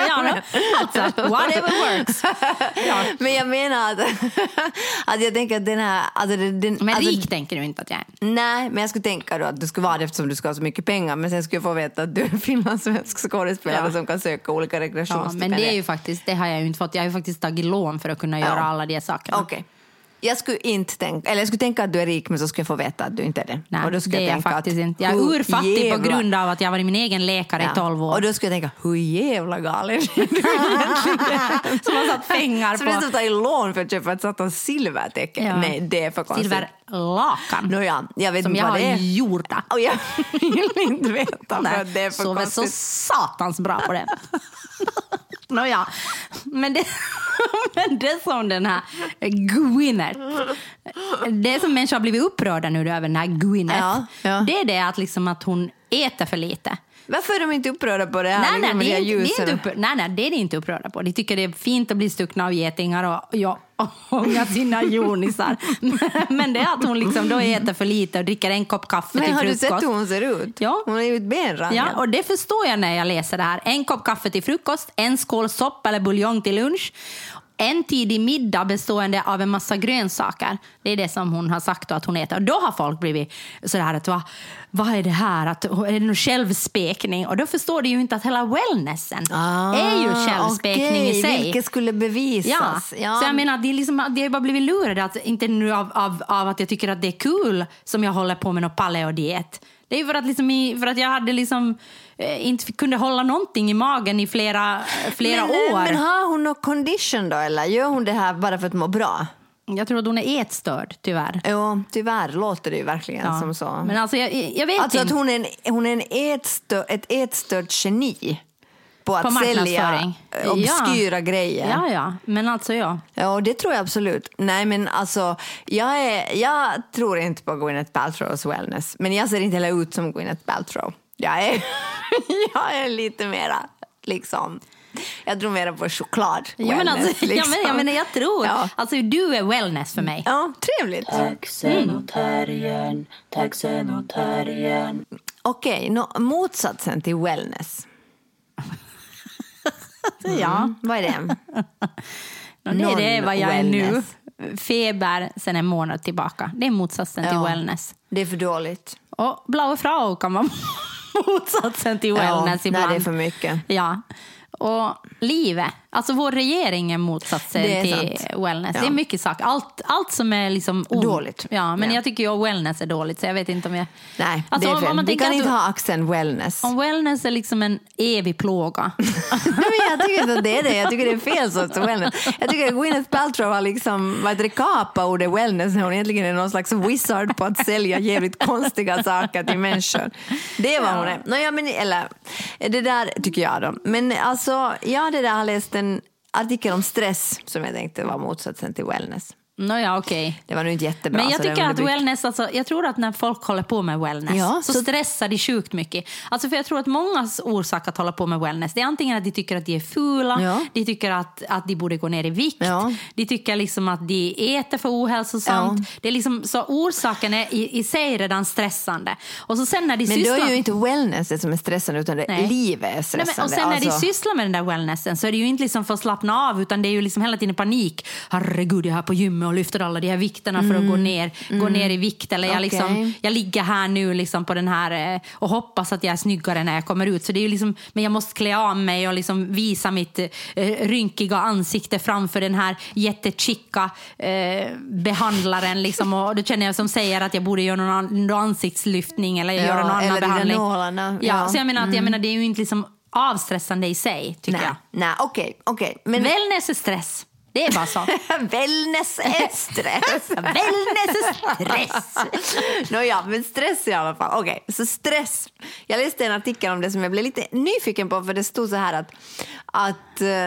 ja, men, alltså, whatever works. Ja. Men jag menar att, att jag tänker att den här... Alltså, den, Men alltså, rik tänker du inte att jag är. Nej, men jag skulle tänka då att du skulle vara det eftersom du ska ha så mycket pengar. Men sen skulle jag få veta att du är en finlandssvensk skådespelare Ja. som kan söka olika Ja, rekreationsstipendier. men det är ju faktiskt, det har jag ju inte fått. Jag har ju faktiskt tagit lån för att kunna göra alla de sakerna. Okej. Jag skulle inte tänka, eller jag skulle tänka att du är rik men så skulle jag få veta att du inte är det. Nej, och då skulle det är jag tänka faktiskt att, inte. Jag är urfattig på jävla- grund av att jag har varit min egen läkare Ja. i 12 år. Och då skulle jag tänka, hur jävla galen är du egentligen? som har satt pengar är på som att ta i lån för att köpa ett satans silvertäcke. Ja. Nej, det är för konstigt. silverlakan. Nåja, jag vet som inte jag vad har det är. gjort. Och jag vill inte veta för Nej, att det är för sover så konstigt. satans bra på det. Nåja, men det, men det som den här Gwyneth, det som människor har blivit upprörda nu över den här Gwyneth, Ja, ja. det är det att, liksom att hon äter för lite. Varför är de inte upprörda på det här? Nej, nej, liksom, det de är, inte, det är inte upprörda, nej, nej, det är det inte upprörda på. De tycker det är fint att bli stuckna av getingar och ja, ånga sina jonisar. Men det är att hon liksom då äter för lite och dricker en kopp kaffe Men till har du frukost. sett hur hon ser ut? Ja. Hon är ju ett benrangel. Ja, och det förstår jag när jag läser det här. En kopp kaffe till frukost, en skål soppa eller buljong till lunch. En tidig middag bestående av en massa grönsaker. Det är det som hon har sagt att hon äter. Och då har folk blivit sådär att vad, vad är det här? Att, är det någon självspekning? Och då förstår de ju inte att hela wellnessen är ju självspekning Ah, okej, i sig. Vilket skulle Ja. bevisas. så jag menar, det är liksom, det är bara blivit lurade. Att, inte nu av, av, av att jag tycker att det är kul som jag håller på med någon paleo-diet. Det är för att, liksom för att jag hade liksom, eh, inte kunde hålla någonting i magen i flera, flera men, eh, år. Men har hon någon condition då eller gör hon det här bara för att må bra? Jag tror att hon är ätstörd, tyvärr. Jo, tyvärr låter det ju verkligen Ja. som så. Men alltså, jag, jag vet alltså att inte. hon är, en, hon är en ätstör, ett ätstört geni på att På sälja obskyra grejer. Ja, ja. Men alltså, ja. Ja, det tror jag absolut. Nej, men alltså, jag, är, jag tror inte på Gwyneth Paltrows wellness, men jag ser inte heller ut som Gwyneth Paltrow. Jag är, jag är lite mera, liksom, jag tror mera på choklad. Jo, men wellness, alltså, ja, liksom. men, jag, menar, jag tror. Ja. Alltså, du är wellness för mig. Ja, trevligt. Taxen och terriern, taxen och terriern. Okej, nå- motsatsen till wellness. Ja. Vad är det? Det, det är vad jag är nu. Feber sen en månad tillbaka. Det är motsatsen till Ja. wellness. Det är för dåligt. Och blaue Frau kan vara motsatsen till wellness ja, ibland. Nej, det är för mycket. Ja. Och livet. Alltså vår regering är motsatsen Det är till sant. wellness. Ja. Det är mycket sagt. Allt, allt som är liksom ont. Dåligt. Ja, men Ja. jag tycker ju wellness är dåligt så jag vet inte om jag... Nej, Alltså, det är fel. om man Vi kan att inte du- ha axeln wellness. Om wellness är liksom en evig plåga. Jag tycker inte att det är det. Jag tycker det är fel sorts wellness. Jag tycker att Gwyneth Paltrow har liksom varit kapa ordet wellness när hon egentligen är någon slags wizard på att sälja jävligt konstiga saker till människor. Det är vad hon är. Nåja, men, eller, det där tycker jag då. Men alltså, jag det där har läst en artikel om stress som jag tänkte var motsatsen till wellness. Nåja, okej. Det var nu inte jättebra. Men jag tycker att wellness, alltså, jag tror att när folk håller på med wellness Ja, så, så- stressar de sjukt mycket. Alltså för jag tror att mångas orsak att hålla på med wellness det är antingen att de tycker att de är fula, Ja. de tycker att, att de borde gå ner i vikt, Ja. de tycker liksom att de äter för ohälsosamt. Det är liksom, så orsaken är i, i sig redan stressande. Och så sen när de Men då sysslar... är ju inte wellness det som är stressande utan det Nej. livet är Nej, stressande. men, och sen när de Alltså- sysslar med den där wellnessen så är det ju inte liksom för att slappna av utan det är ju liksom hela tiden panik. Herregud, jag är här på gymmet och lyfter alla de här vikterna för att gå ner, gå ner i vikt. Eller jag, liksom, Mm. Okej. jag ligger här nu liksom på den här eh, och hoppas att jag är snyggare när jag kommer ut. Så det är liksom, men jag måste klä av mig och liksom visa mitt eh, rynkiga ansikte framför den här jättechicka eh, behandlaren. Liksom, och då känner jag som säger att jag borde göra någon, an- någon ansiktslyftning eller Ja, göra någon annan eller behandling. nålarna, Ja, ja. Så jag menar, att, jag menar, det är ju inte liksom avstressande i sig, tycker Nej, jag. nej okej. okej. Men Wellness är stress. Det är bara så. wellness är stress. Wellness är stress. Nåja, men stress i alla fall. Okej, så stress. Jag läste en artikel om det som jag blev lite nyfiken på för det stod så här att, att, eh,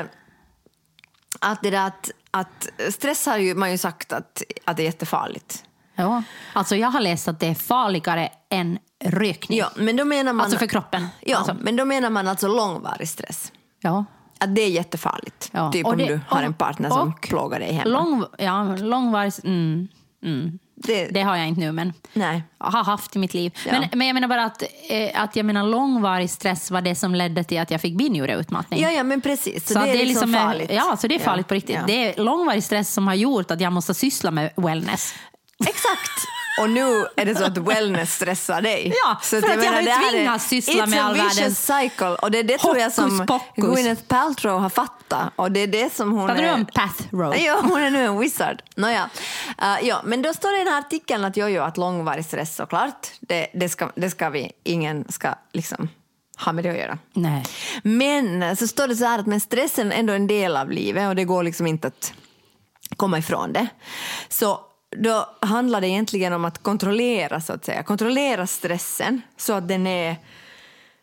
att, det där att, att stress har ju man ju sagt att, att det är jättefarligt. Ja. Alltså, jag har läst att det är farligare än rökning. Ja, men då menar man, Alltså för kroppen. Ja, Alltså. men då menar man alltså långvarig stress. Ja. Att det är jättefarligt. Ja. Typ Och om det- du har och- en partner som och plågar dig hemma. Lång, ja, långvarig... Mm, mm. det, Det har jag inte nu, men Nej. har haft i mitt liv. Ja. Men, men jag menar bara att, eh, att jag menar, långvarig stress var det som ledde till att jag fick binjureutmattning. Ja, ja, men precis. Så, Så det att är liksom eh, farligt. Ja, så det är farligt på riktigt. Ja. Det är långvarig stress som har gjort att jag måste syssla med wellness. Exakt. Och nu är det så att wellness stressar dig. Ja, så för att jag har ju det här är- tvingats syssla it's med a all vicious cycle. Och det är det tror jag som pokus. Gwyneth Paltrow har fattat. Och det är det som hon du är... om Path Road? Ja, hon är nu en wizard. Nåja. Uh, ja, men då står det i den här artikeln att, jo, jo, att långvarig stress såklart, det, det, ska, det ska vi, ingen ska liksom ha med det att göra. Nej. Men så står det så här att men stressen är ändå en del av livet och det går liksom inte att komma ifrån det. Så då handlar det egentligen om att kontrollera så att säga, kontrollera stressen så att den är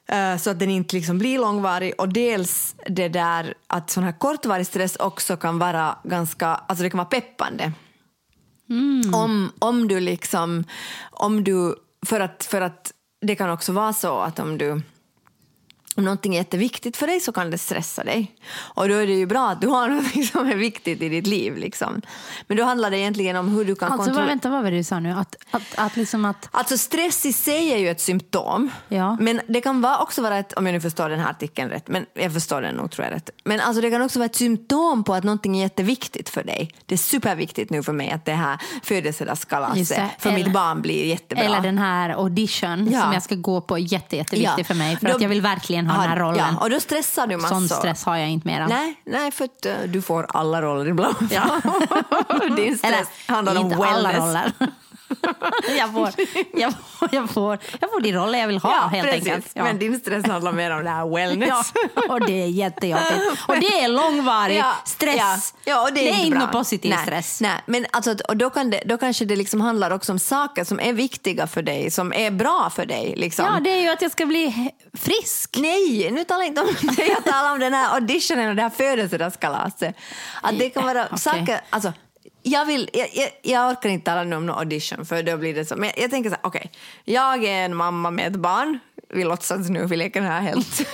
eh, så att den inte liksom blir långvarig. Och dels det där att sån här kortvarig stress också kan vara ganska, alltså det kan vara peppande. Om, om du liksom, om du, för att, för att det kan också vara så att om du om någonting är jätteviktigt för dig så kan det stressa dig. Och då är det ju bra att du har något som är viktigt i ditt liv. Liksom. Men då handlar det egentligen om hur du kan Alltså, kontrollera... vänta, vad var det du sa nu? Att, att, att liksom att... Alltså stress i sig är ju ett symptom. Ja. Men det kan vara, också vara ett, om jag nu förstår den här artikeln rätt, men jag förstår den nog tror jag rätt. Men alltså det kan också vara ett symptom på att någonting är jätteviktigt för dig. Det är superviktigt nu för mig att det här födelsedagskalaset för mitt Eller- barn blir jättebra. Eller den här audition Ja. som jag ska gå på, jätte, jätteviktig Ja. för mig. För Då- att jag vill verkligen ha den här rollen. Ja, och då stressar du massor. Sån stress har jag inte mera. Nej, nej, för att eh, du får alla roller ibland. Ja. Din stress handlar om inte wellness. alla roller. jag, får, jag, får, jag, får, jag får de roller jag vill ha Ja, helt precis. enkelt. Ja. Men din stress handlar mer om det här wellness. Ja, och det är jättejobbigt. Och det är långvarig Ja, stress. Ja, och det är, inte inte bra. någon positiv nej, stress. Nej, men alltså, och då, kan det, då kanske det liksom handlar också om saker som är viktiga för dig, som är bra för dig. Liksom. Ja, det är ju att jag ska bli frisk. Nej, nu talar jag inte om det. Jag talar om den här auditionen och det här födelsedagskalaset. Att det kan vara Okej. saker... Alltså, jag, vill, jag, jag, jag orkar inte tala nu om någon audition för då blir det så. Men jag jag tänker så här, okej. Okay. jag är en mamma med ett barn. Vi låtsas nu, vi leker den här helt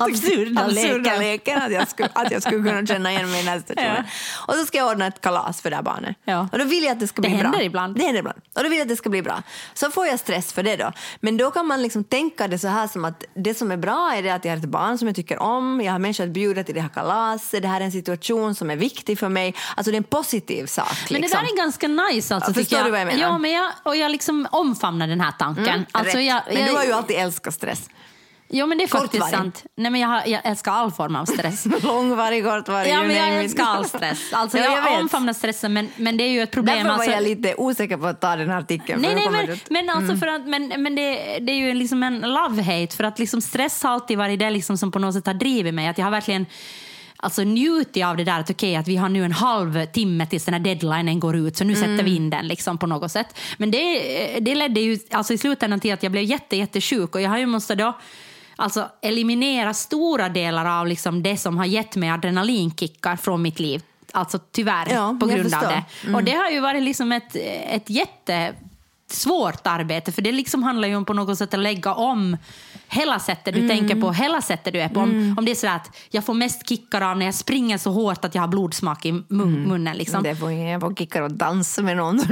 Absurda absurda leken. att jag, skulle, att jag skulle kunna känna igen mig i här situationen. Och så ska jag ordna ett kalas för det här barnet. Ja. Och då vill jag att det ska Det bli bra. händer ibland. Det händer ibland. Och då vill jag att det ska bli bra. Så får jag stress för det då. Men då kan man liksom tänka det så här som att det som är bra är det att jag har ett barn som jag tycker om, jag har människor att bjuda till det här kalaset, det här är en situation som är viktig för mig. Alltså det är en positiv sak. Men liksom. det där är ganska nice. Alltså, Ja, förstår jag. du vad jag menar? Ja, men jag, och jag liksom omfamnar den här tanken. alltså, Rätt. jag, Men jag, du har ju alltid älskat stress. Jo, men det är faktiskt Kortvarig. sant. Nej, men jag, har, jag älskar all form av stress. Långvarig, kortvarig, Ja, men jag älskar all stress. Alltså, Ja, jag, jag omfamnar stressen, men, men det är ju ett problem. Därför var alltså, jag lite osäker på att ta den här artikeln. Nej, nej, men, men, alltså för att, men, men det, det är ju liksom en love-hate. För att liksom stress har alltid varit det liksom som på något sätt har drivit mig. Att jag har verkligen alltså, njutit av det där att okej, att vi har nu en halv timme tills den här deadlinen går ut, så nu sätter vi in den liksom, på något sätt. Men det, det ledde ju alltså, i slutändan till att jag blev jätte, jättesjuk och jag har ju måste då alltså, eliminera stora delar av liksom, det som har gett mig adrenalinkickar från mitt liv. Alltså tyvärr, Ja, på grund av det. Och det har ju varit liksom ett, ett jätte svårt arbete, för det liksom handlar ju om på något sätt att lägga om hela sättet du tänker på, hela sättet du är på. Om, om det är så att jag får mest kickar av när jag springer så hårt att jag har blodsmak i mun, munnen. Liksom. Det får ingen på kickar och dansa med någon.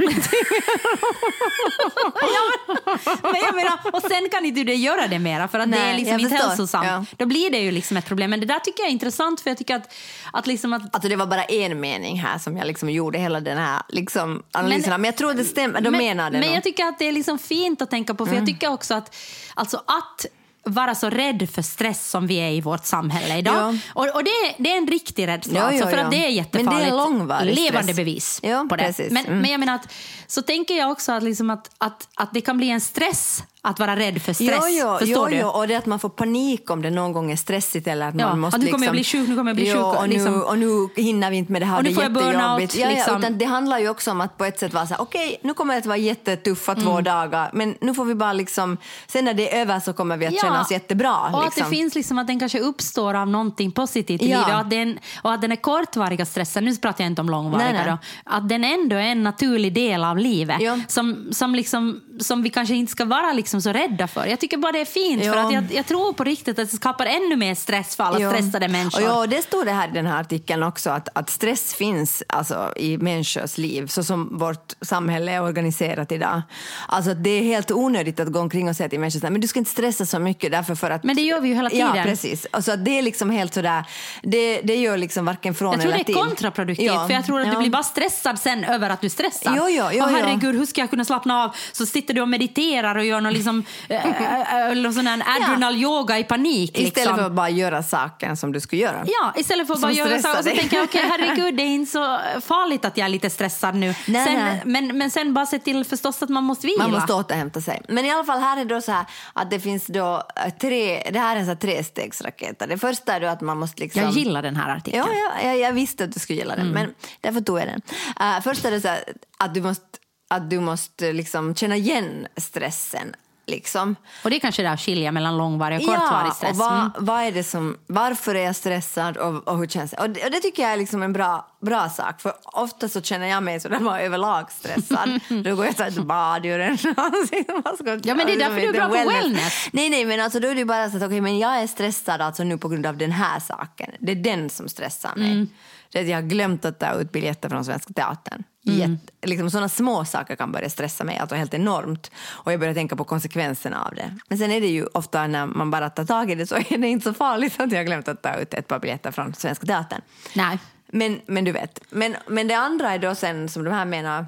Men jag menar, och sen kan inte du göra det mera för att det Nej, är liksom jag inte hälsosamt. Ja. Då blir det ju liksom ett problem. Men det där tycker jag är intressant för jag tycker att, att, liksom att Alltså det var bara en mening här som jag liksom gjorde hela den här liksom analysen av. Men jag tror det stämmer, de menar det Men nog. Mm. jag tycker att det är liksom fint att tänka på, för jag tycker också att, alltså att vara så rädd för stress som vi är i vårt samhälle idag. Ja. Och, och det, är, det är en riktig rädsla, Ja, alltså, för ja. att det är Men jättefarligt. det är långvarig Levande stress. bevis Ja, på det. precis. Men, Mm. men jag menar att, så tänker jag också att, liksom att, att, att det kan bli en stress att vara rädd för stress. Jo, jo, Förstår jo, du? jo, och det att man får panik om det någon gång är stressigt eller att Ja, man måste att nu kommer jag liksom, bli sjuk, nu kommer jag bli jo, sjuk, Och, liksom. nu, och nu hinner vi inte med det här, Och det är jag jättejobbigt. Ja, ja, liksom. utan det handlar ju också om att på ett sätt vara så här, okej, nu kommer det att vara jättetuffa två Mm. dagar, men nu får vi bara liksom, sen när det är över så kommer vi att känna oss jättebra. Och liksom. att det finns liksom att den kanske uppstår av någonting positivt i Ja. livet. Och att, den, och att den är kortvariga stressen, nu pratar jag inte om långvariga Nej, nej. då. Att den ändå är en naturlig del av livet. Ja. Som, som, liksom, som vi kanske inte ska vara liksom så rädda för. Jag tycker bara det är fint. För Ja. att jag, jag tror på riktigt att det skapar ännu mer stress för alla Ja. stressade människor. Och ja, det står det här i den här artikeln också, att, att stress finns alltså, i människors liv, så som vårt samhälle är organiserat idag. Alltså, det är helt onödigt att gå omkring och säga till människor men du ska inte stressa så mycket därför för att... Men det gör vi ju hela tiden. Ja, precis. Alltså, det är liksom helt sådär, det, det gör liksom varken från Jag tror eller det är till. kontraproduktivt, Ja, för jag tror att ja. du blir bara stressad sen över att du stressar. Jo, jo, jo, och herregud, hur ska jag kunna slappna av? Så sitter du och mediterar och gör någon, liksom, äh, sån här adrenal-yoga i panik. Istället liksom. för att bara göra saken som du skulle göra. Ja, istället för att Som bara göra så. stressar Och så tänker jag, okej herregud, det är inte så farligt att jag är lite stressad nu. Nej, sen, nej. Men, men sen bara se till förstås att man måste vila. Man måste återhämta sig. Men i alla fall här är det då så här att det finns då eh, tre, det här är en sån här trestegsraket. Det första är då att man måste liksom... Jag gillar den här artikeln. Ja, ja jag, jag visste att du skulle gilla den, Mm. men därför tog jag den. Uh, först är det så här, att du måste, att du måste liksom känna igen stressen. Liksom. Och det är kanske det här skilja mellan långvarig och kortvarig stress. och vad, Mm. vad är det som, varför är jag stressad och, och hur känns det? Och det, och det tycker jag är liksom en bra, bra sak, för ofta så känner jag mig sådär bara överlag stressad. Då går jag så här till bad, gör en Ja, men det är därför du är bra på wellness. Nej, nej, men alltså då är det bara så att okej, men jag är stressad alltså nu på grund av den här saken. Det är den som stressar mig. Mm. Det är att jag har glömt att ta ut biljetter från Svenska Teatern. Mm. Jätte, liksom sådana små saker kan börja stressa mig, alltså helt enormt. Och jag börjar tänka på konsekvenserna av det. Men sen är det ju ofta när man bara tar tag i det så är det inte så farligt att jag har glömt att ta ut ett par biljetter från Svenska Teatern. Nej. Men, men du vet, men, men det andra är då sen som de här menar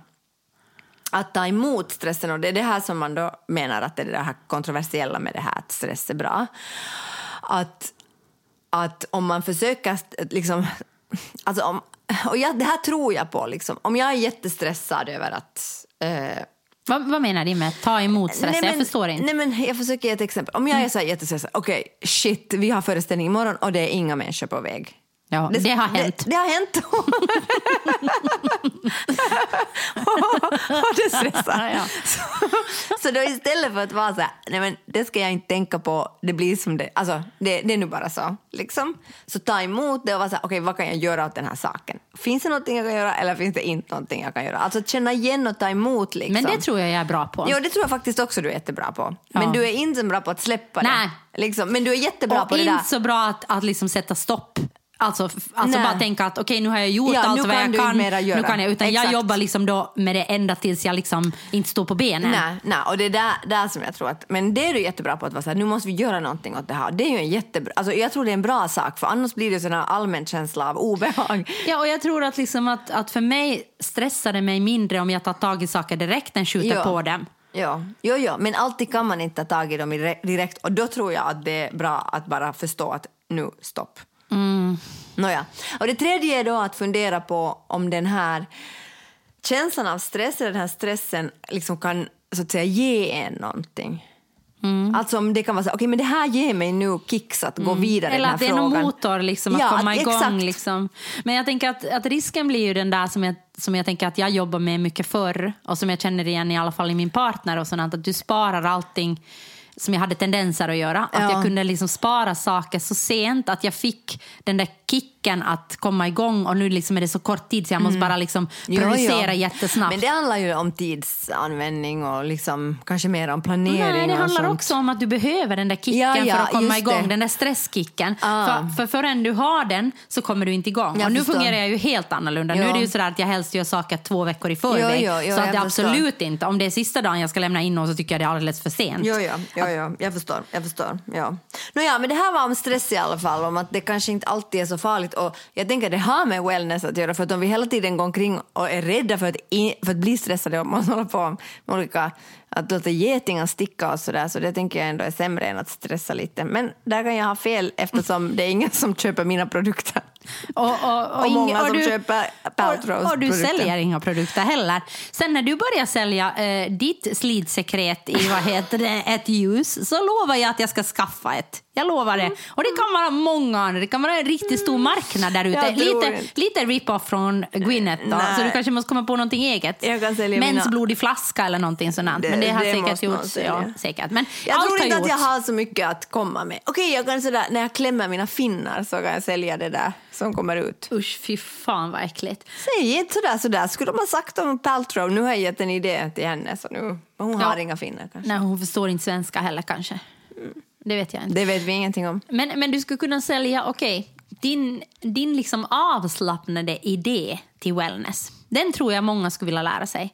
att ta emot stressen och det är det här som man då menar att det är det här kontroversiella med det här att stress är bra. Att, att om man försöker liksom, alltså om, och jag, det här tror jag på liksom, om jag är jättestressad över att eh, Vad, vad menar du med ta emot stress? jag förstår inte. Nej, men jag försöker ge ett exempel. Om jag är så här jättestressad, okej, shit, vi har föreställning imorgon och det är inga människor på väg. Ja, det har hänt. Det, det har hänt. och det stressar. Ja. Så, så då istället för att vara så här, nej men det ska jag inte tänka på, det blir som det, alltså det, det är nu bara så. Liksom. Så ta emot det och vara så här, okej vad kan jag göra åt den här saken? Finns det någonting jag kan göra eller finns det inte någonting jag kan göra? Alltså känna igen och ta emot liksom. Men det tror jag jag är bra på. Jo, det tror jag faktiskt också du är jättebra på. Men Ja. du är inte så bra på att släppa Nej. det. Liksom. Men du är jättebra och på det inte där. så bra att, att liksom sätta stopp. Alltså, alltså Nej. bara tänka att okej nu har jag gjort Ja, allt vad jag kan. Nu kan jag, utan jag Exakt. jobbar liksom då med det ända tills jag liksom inte står på benen. Nej, nej, och det är där, där som jag tror att, men det är du jättebra på att vara så här, nu måste vi göra någonting åt det här. Det är ju en jättebra, alltså jag tror det är en bra sak för annars blir det sån här allmän känsla av obehag. Ja, och jag tror att, liksom att, att för mig stressar det mig mindre om jag tar tag i saker direkt än skjuter Ja. på dem. Ja, jo, jo, men alltid kan man inte ta tag i dem dire- direkt och då tror jag att det är bra att bara förstå att nu, stopp. Mm. Nåja. Och det tredje är då att fundera på om den här känslan av stress eller den här stressen liksom kan så att säga ge en någonting. Alltså om det kan vara så, okej men det här ger mig nu kicks att gå vidare Eller den här att det är någon motor liksom, att Ja, komma att- igång. Liksom. Men jag tänker att, att risken blir ju den där som jag, som jag tänker att jag jobbar med mycket förr och som jag känner igen i alla fall i min partner och sånt, att du sparar allting som jag hade tendenser att göra. Att Ja. jag kunde liksom spara saker så sent att jag fick den där kicken att komma igång och nu liksom är det så kort tid så jag måste bara liksom Mm. Jo, producera jo. jättesnabbt. Men det handlar ju om tidsanvändning och liksom, kanske mer om planering. Nej, det handlar också om att du behöver den där kicken Ja, ja, för att komma igång, det. den där stresskicken. Ah. För, för förrän du har den så kommer du inte igång. Jag och nu förstår. fungerar jag ju helt annorlunda. Nu Ja. är det ju sådär att jag helst gör saker två veckor i förväg. Jo, jo, jo, så att det absolut inte, om det är sista dagen jag ska lämna in någon så tycker jag det är alldeles för sent. Jo, jo, jo, jo, jag förstår. Jag förstår ja. Nåja, men det här var om stress i alla fall, om att det kanske inte alltid är så farligt. Och jag tänker att det har med wellness att göra, för att om vi hela tiden går omkring och är rädda för att, in, för att bli stressade och man håller på med olika, att låta getingar sticka och sådär, så det tänker jag ändå är sämre än att stressa lite. Men där kan jag ha fel eftersom det är ingen som köper mina produkter. Och, och, och, Och många som du, köper Paltrows och, du produkter. säljer inga produkter heller. Sen när du börjar sälja eh, ditt slidsekret i vad heter det, ett ljus så lovar jag att jag ska skaffa ett. Jag lovar det. Och det kan vara många andra. Det kan vara en riktigt stor marknad där ute. Lite, inte. lite rip-off från Gwyneth då. Nej. Så du kanske måste komma på någonting eget. Jag kan sälja mina- Mensblod i flaska eller någonting sånt. Det- det har det säkert gjorts. Ja, säkert. Men Jag allt tror har inte att gjorts. jag har så mycket att komma med. Okej, jag kan sådär, när jag klämmer mina finnar så kan jag sälja det där som kommer ut. Usch, fy fan vad äckligt. Säg inte sådär, sådär. Skulle de ha sagt om Paltrow, nu har jag gett en idé till henne så nu, hon har Ja. inga finnar kanske. Nej, hon förstår inte svenska heller kanske. Det vet jag inte. Det vet vi ingenting om. Men, men du skulle kunna sälja, okej, din, din liksom avslappnade idé till wellness. Den tror jag många skulle vilja lära sig.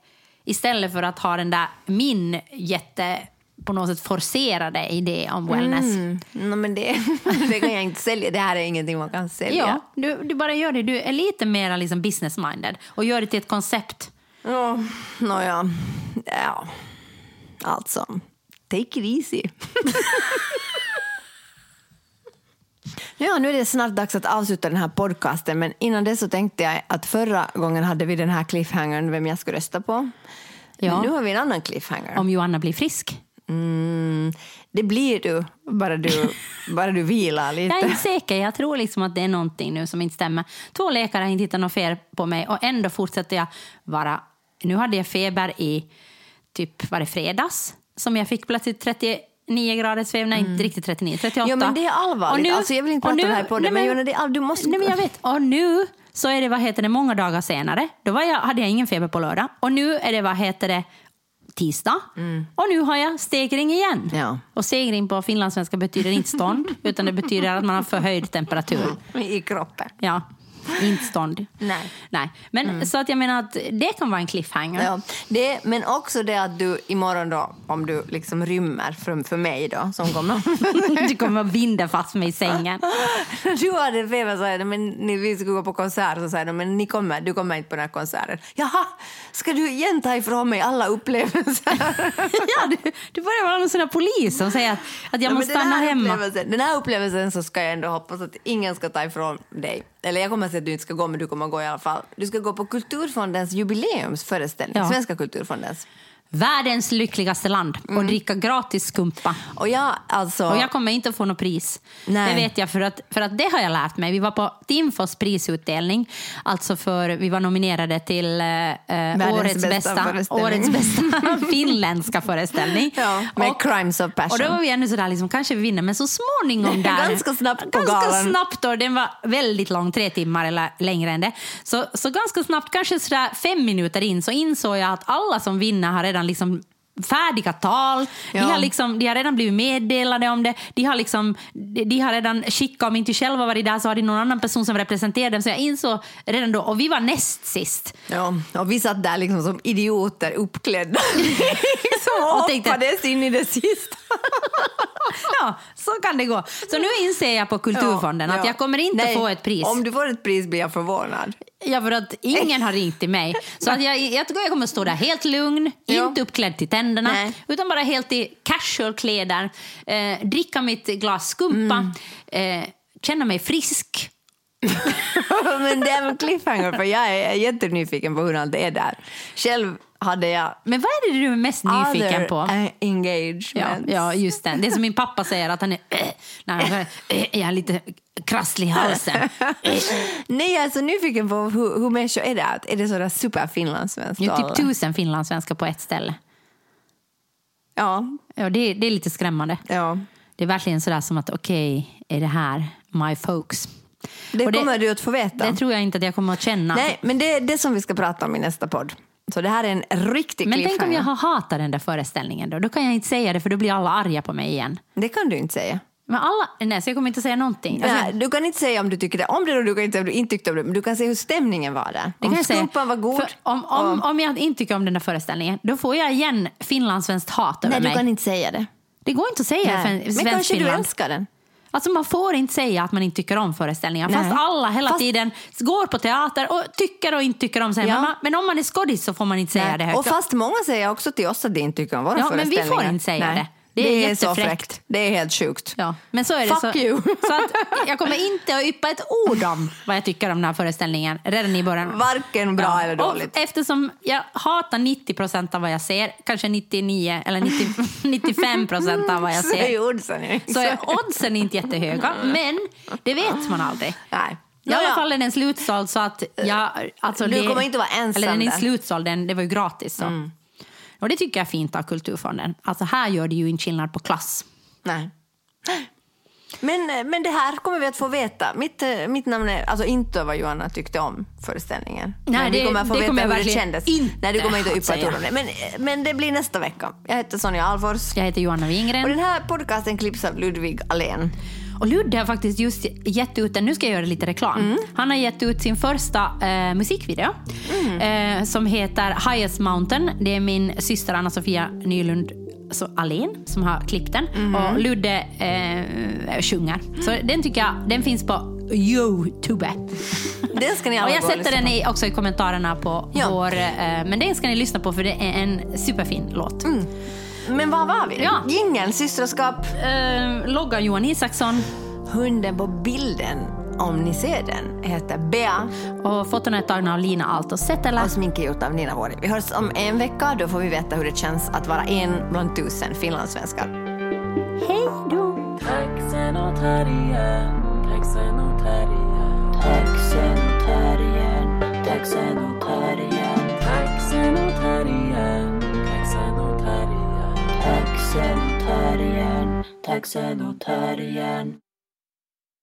Istället för att ha den där min jätte på något sätt forcerade idé om wellness. Mm. No, men det, det kan jag inte sälja. Det här är ingenting man kan sälja. Ja, du, du bara gör det. Du är lite mer liksom business-minded och gör det till ett koncept. Ja, nåja. Ja. Alltså, take it easy. Ja, nu är det snart dags att avsluta den här podcasten, men innan det så tänkte jag att förra gången hade vi den här cliffhangern vem jag skulle rösta på. Ja. Men nu har vi en annan cliffhanger. Om Joanna blir frisk. Mm, det blir du, bara du, bara du vilar lite. Jag är inte säker. Jag tror liksom att det är någonting nu som inte stämmer. Två läkare har inte hittat något fel på mig och ändå fortsätter jag vara... Nu hade jag feber i typ, var det fredags? Som jag fick plötsligt 39 graders feber. Nej, inte riktigt 39, 38. Mm. Ja, men det är allvarligt. Alltså, jag vill inte och prata om det här i podden, men Johanna, det är all- du måste- Nej, men jag vet. Och nu så är det, vad heter det, många dagar senare. Då var jag, hade jag ingen feber på lördag. Och nu är det, vad heter det, tisdag. Och nu har jag stegring igen. Ja. Och stegring på finlandssvenska betyder inte stånd, utan det betyder att man har förhöjd temperatur. I kroppen. Ja, inte stånd. Nej. Nej. Men så att jag menar att det kan vara en cliffhanger. Ja, det, men också det att du imorgon då, om du liksom rymmer för, för mig då, som kommer... Du kommer att binda fast mig i sängen. du hade feber så här, men ni, vi skulle gå på konsert så säger de, men ni kommer, du kommer inte på den här konserten. Jaha, ska du igen ta ifrån mig alla upplevelser? Ja, du, du börjar vara någon sån där polis som säger att, att jag Ja, måste stanna här hemma. Den här upplevelsen så ska jag ändå hoppas att ingen ska ta ifrån dig. Eller jag kommer att att du inte ska gå, men du kommer att gå i alla fall. Du ska gå på Kulturfondens jubileumsföreställning, Ja. Svenska Kulturfondens. Världens lyckligaste land och dricka gratis skumpa. Och jag alltså... Och jag kommer inte att få något pris. Nej. Det vet jag, för att, för att det har jag lärt mig. Vi var på Timfos prisutdelning, alltså för vi var nominerade till eh, eh, årets, bästa bästa, årets bästa finländska föreställning. Ja, med Crimes of Passion. Och då var vi ännu sådär, liksom, kanske vi vinner, men så småningom där... Ganska snabbt på Ganska galan. snabbt, och den var väldigt lång, tre timmar eller längre än det. Så, så ganska snabbt, kanske sådär fem minuter in, så insåg jag att alla som vinner har redan liksom färdiga tal. De, Ja. har liksom, de har redan blivit meddelade om det. De har, liksom, de, de har redan skickat, om inte själva varit där så har de någon annan person som representerar dem. Så jag insåg redan då, och vi var näst sist. Ja, och vi satt där liksom som idioter uppklädda. som hoppades in i det sista. ja, så kan det gå. Så nu inser jag på Kulturfonden Ja, att ja. jag kommer inte Nej, få ett pris. Om du får ett pris blir jag förvånad. Ja, för att ingen har ringt till mig. Så att jag, jag tror jag kommer stå där helt lugn, Ja. inte uppklädd till tänderna, Nej. utan bara helt i casual-kläder, eh, dricka mitt glas skumpa, Mm. eh, känna mig frisk. Men det är en cliffhanger för jag är jättenyfiken på hur allt är där. Själv hade jag Men vad är det du är mest nyfiken other på? eh, Ja, engagement. ja, just det. Det är som min pappa säger, att han är, äh, när han, äh, är lite krasslig i halsen. Nej, jag är så nyfiken på hur, hur människor är där. Är det sådär superfinlandssvenskt? Det är typ tusen finlandssvenskar på ett ställe. Ja, Ja, det, det är lite skrämmande. ja. Det är verkligen sådär som att okej, är det här my folks? Det Och kommer du att få veta. Det tror jag inte att jag kommer att känna. Nej, men det är det som vi ska prata om i nästa podd. Så det här är en riktig Men tänk om jag har hatat den där föreställningen då? Då kan jag inte säga det för då blir alla arga på mig igen. Det kan du inte säga. Men alla, nej så jag kommer inte säga någonting. Alltså, Nej, du kan inte säga om du tycker det om det och du kan inte säga om du inte tyckte om det. Men du kan säga hur stämningen var där. det om kan skumpan var god. För om, om, om jag inte tycker om den där föreställningen, då får jag igen finlandssvenskt hat över Nej, mig. du kan inte säga det. Det går inte att säga Nej. för Men kanske du älskar den. Alltså man får inte säga att man inte tycker om föreställningar. Fast Nej. alla hela Fast- tiden går på teater och tycker och inte tycker om sig. Ja. Men, om man är skådis så får man inte säga Nej. det högt. Och fast många säger också till oss att de inte tycker om våra Ja, men vi får föreställningar. inte säga Nej. det. Det är så jättefräckt. fräckt. Det är helt sjukt. Ja, men så är det. Fuck så, you. så att jag kommer inte att yppa ett ord om vad jag tycker om den här föreställningen redan i början. Varken bra eller och dåligt. Eftersom jag hatar 90 procent av vad jag ser, kanske 99 eller 90, 95 procent av vad jag Så är ser, oddsen så är oddsen inte jättehöga. Men det vet man aldrig. Nej. I alla fall är den slutsåld så att jag... Alltså Du det, kommer inte vara ensam Eller den är. Mm. slutsåld, den, det var ju gratis. Så. Och det tycker jag är fint av Kulturfonden. Alltså här gör det ju inte skillnad på klass. Nej. Men, men det här kommer vi att få veta. Mitt, eh, mitt namn är alltså inte vad Johanna tyckte om föreställningen. Nej, men vi det- kommer att få det veta hur det kändes. inte Nej, du kommer inte att yppa ett säga. ord om det. Men, men det blir nästa vecka. Jag heter Sonja Alfors. Jag heter Johanna Wingren. Och den här podcasten klipps av Ludvig Alén. Och Ludde har faktiskt just gett ut en, nu ska jag göra lite reklam. Mm. Han har gett ut sin första eh, musikvideo Mm. eh, som heter Highest Mountain. Det är min syster Anna-Sofia Nylund så Alén som har klippt den. Mm. Och Ludde eh, sjunger. Så den tycker jag, den finns på Youtube. Den ska ni Och alla jag och sätter lyssna den i, också i kommentarerna på Ja. vår... Eh, men den ska ni lyssna på för det är en superfin låt. Men vad var vi? Ja. Jingeln, systraskap. Eh, logga Johan Isaksson Hunden på bilden, om ni ser den, heter Bea och fotona är tagna av Lina Aalto Setälä. och sminket gjort av Nina Vuori. Vi hörs om en vecka, då får vi veta hur det känns att vara en bland tusen finlandssvenskar. Hej då! Taxen och terriern, taxen och terriern, Taxen och terriern, taxen och terriern, taxen och terriern, taxen och terriern.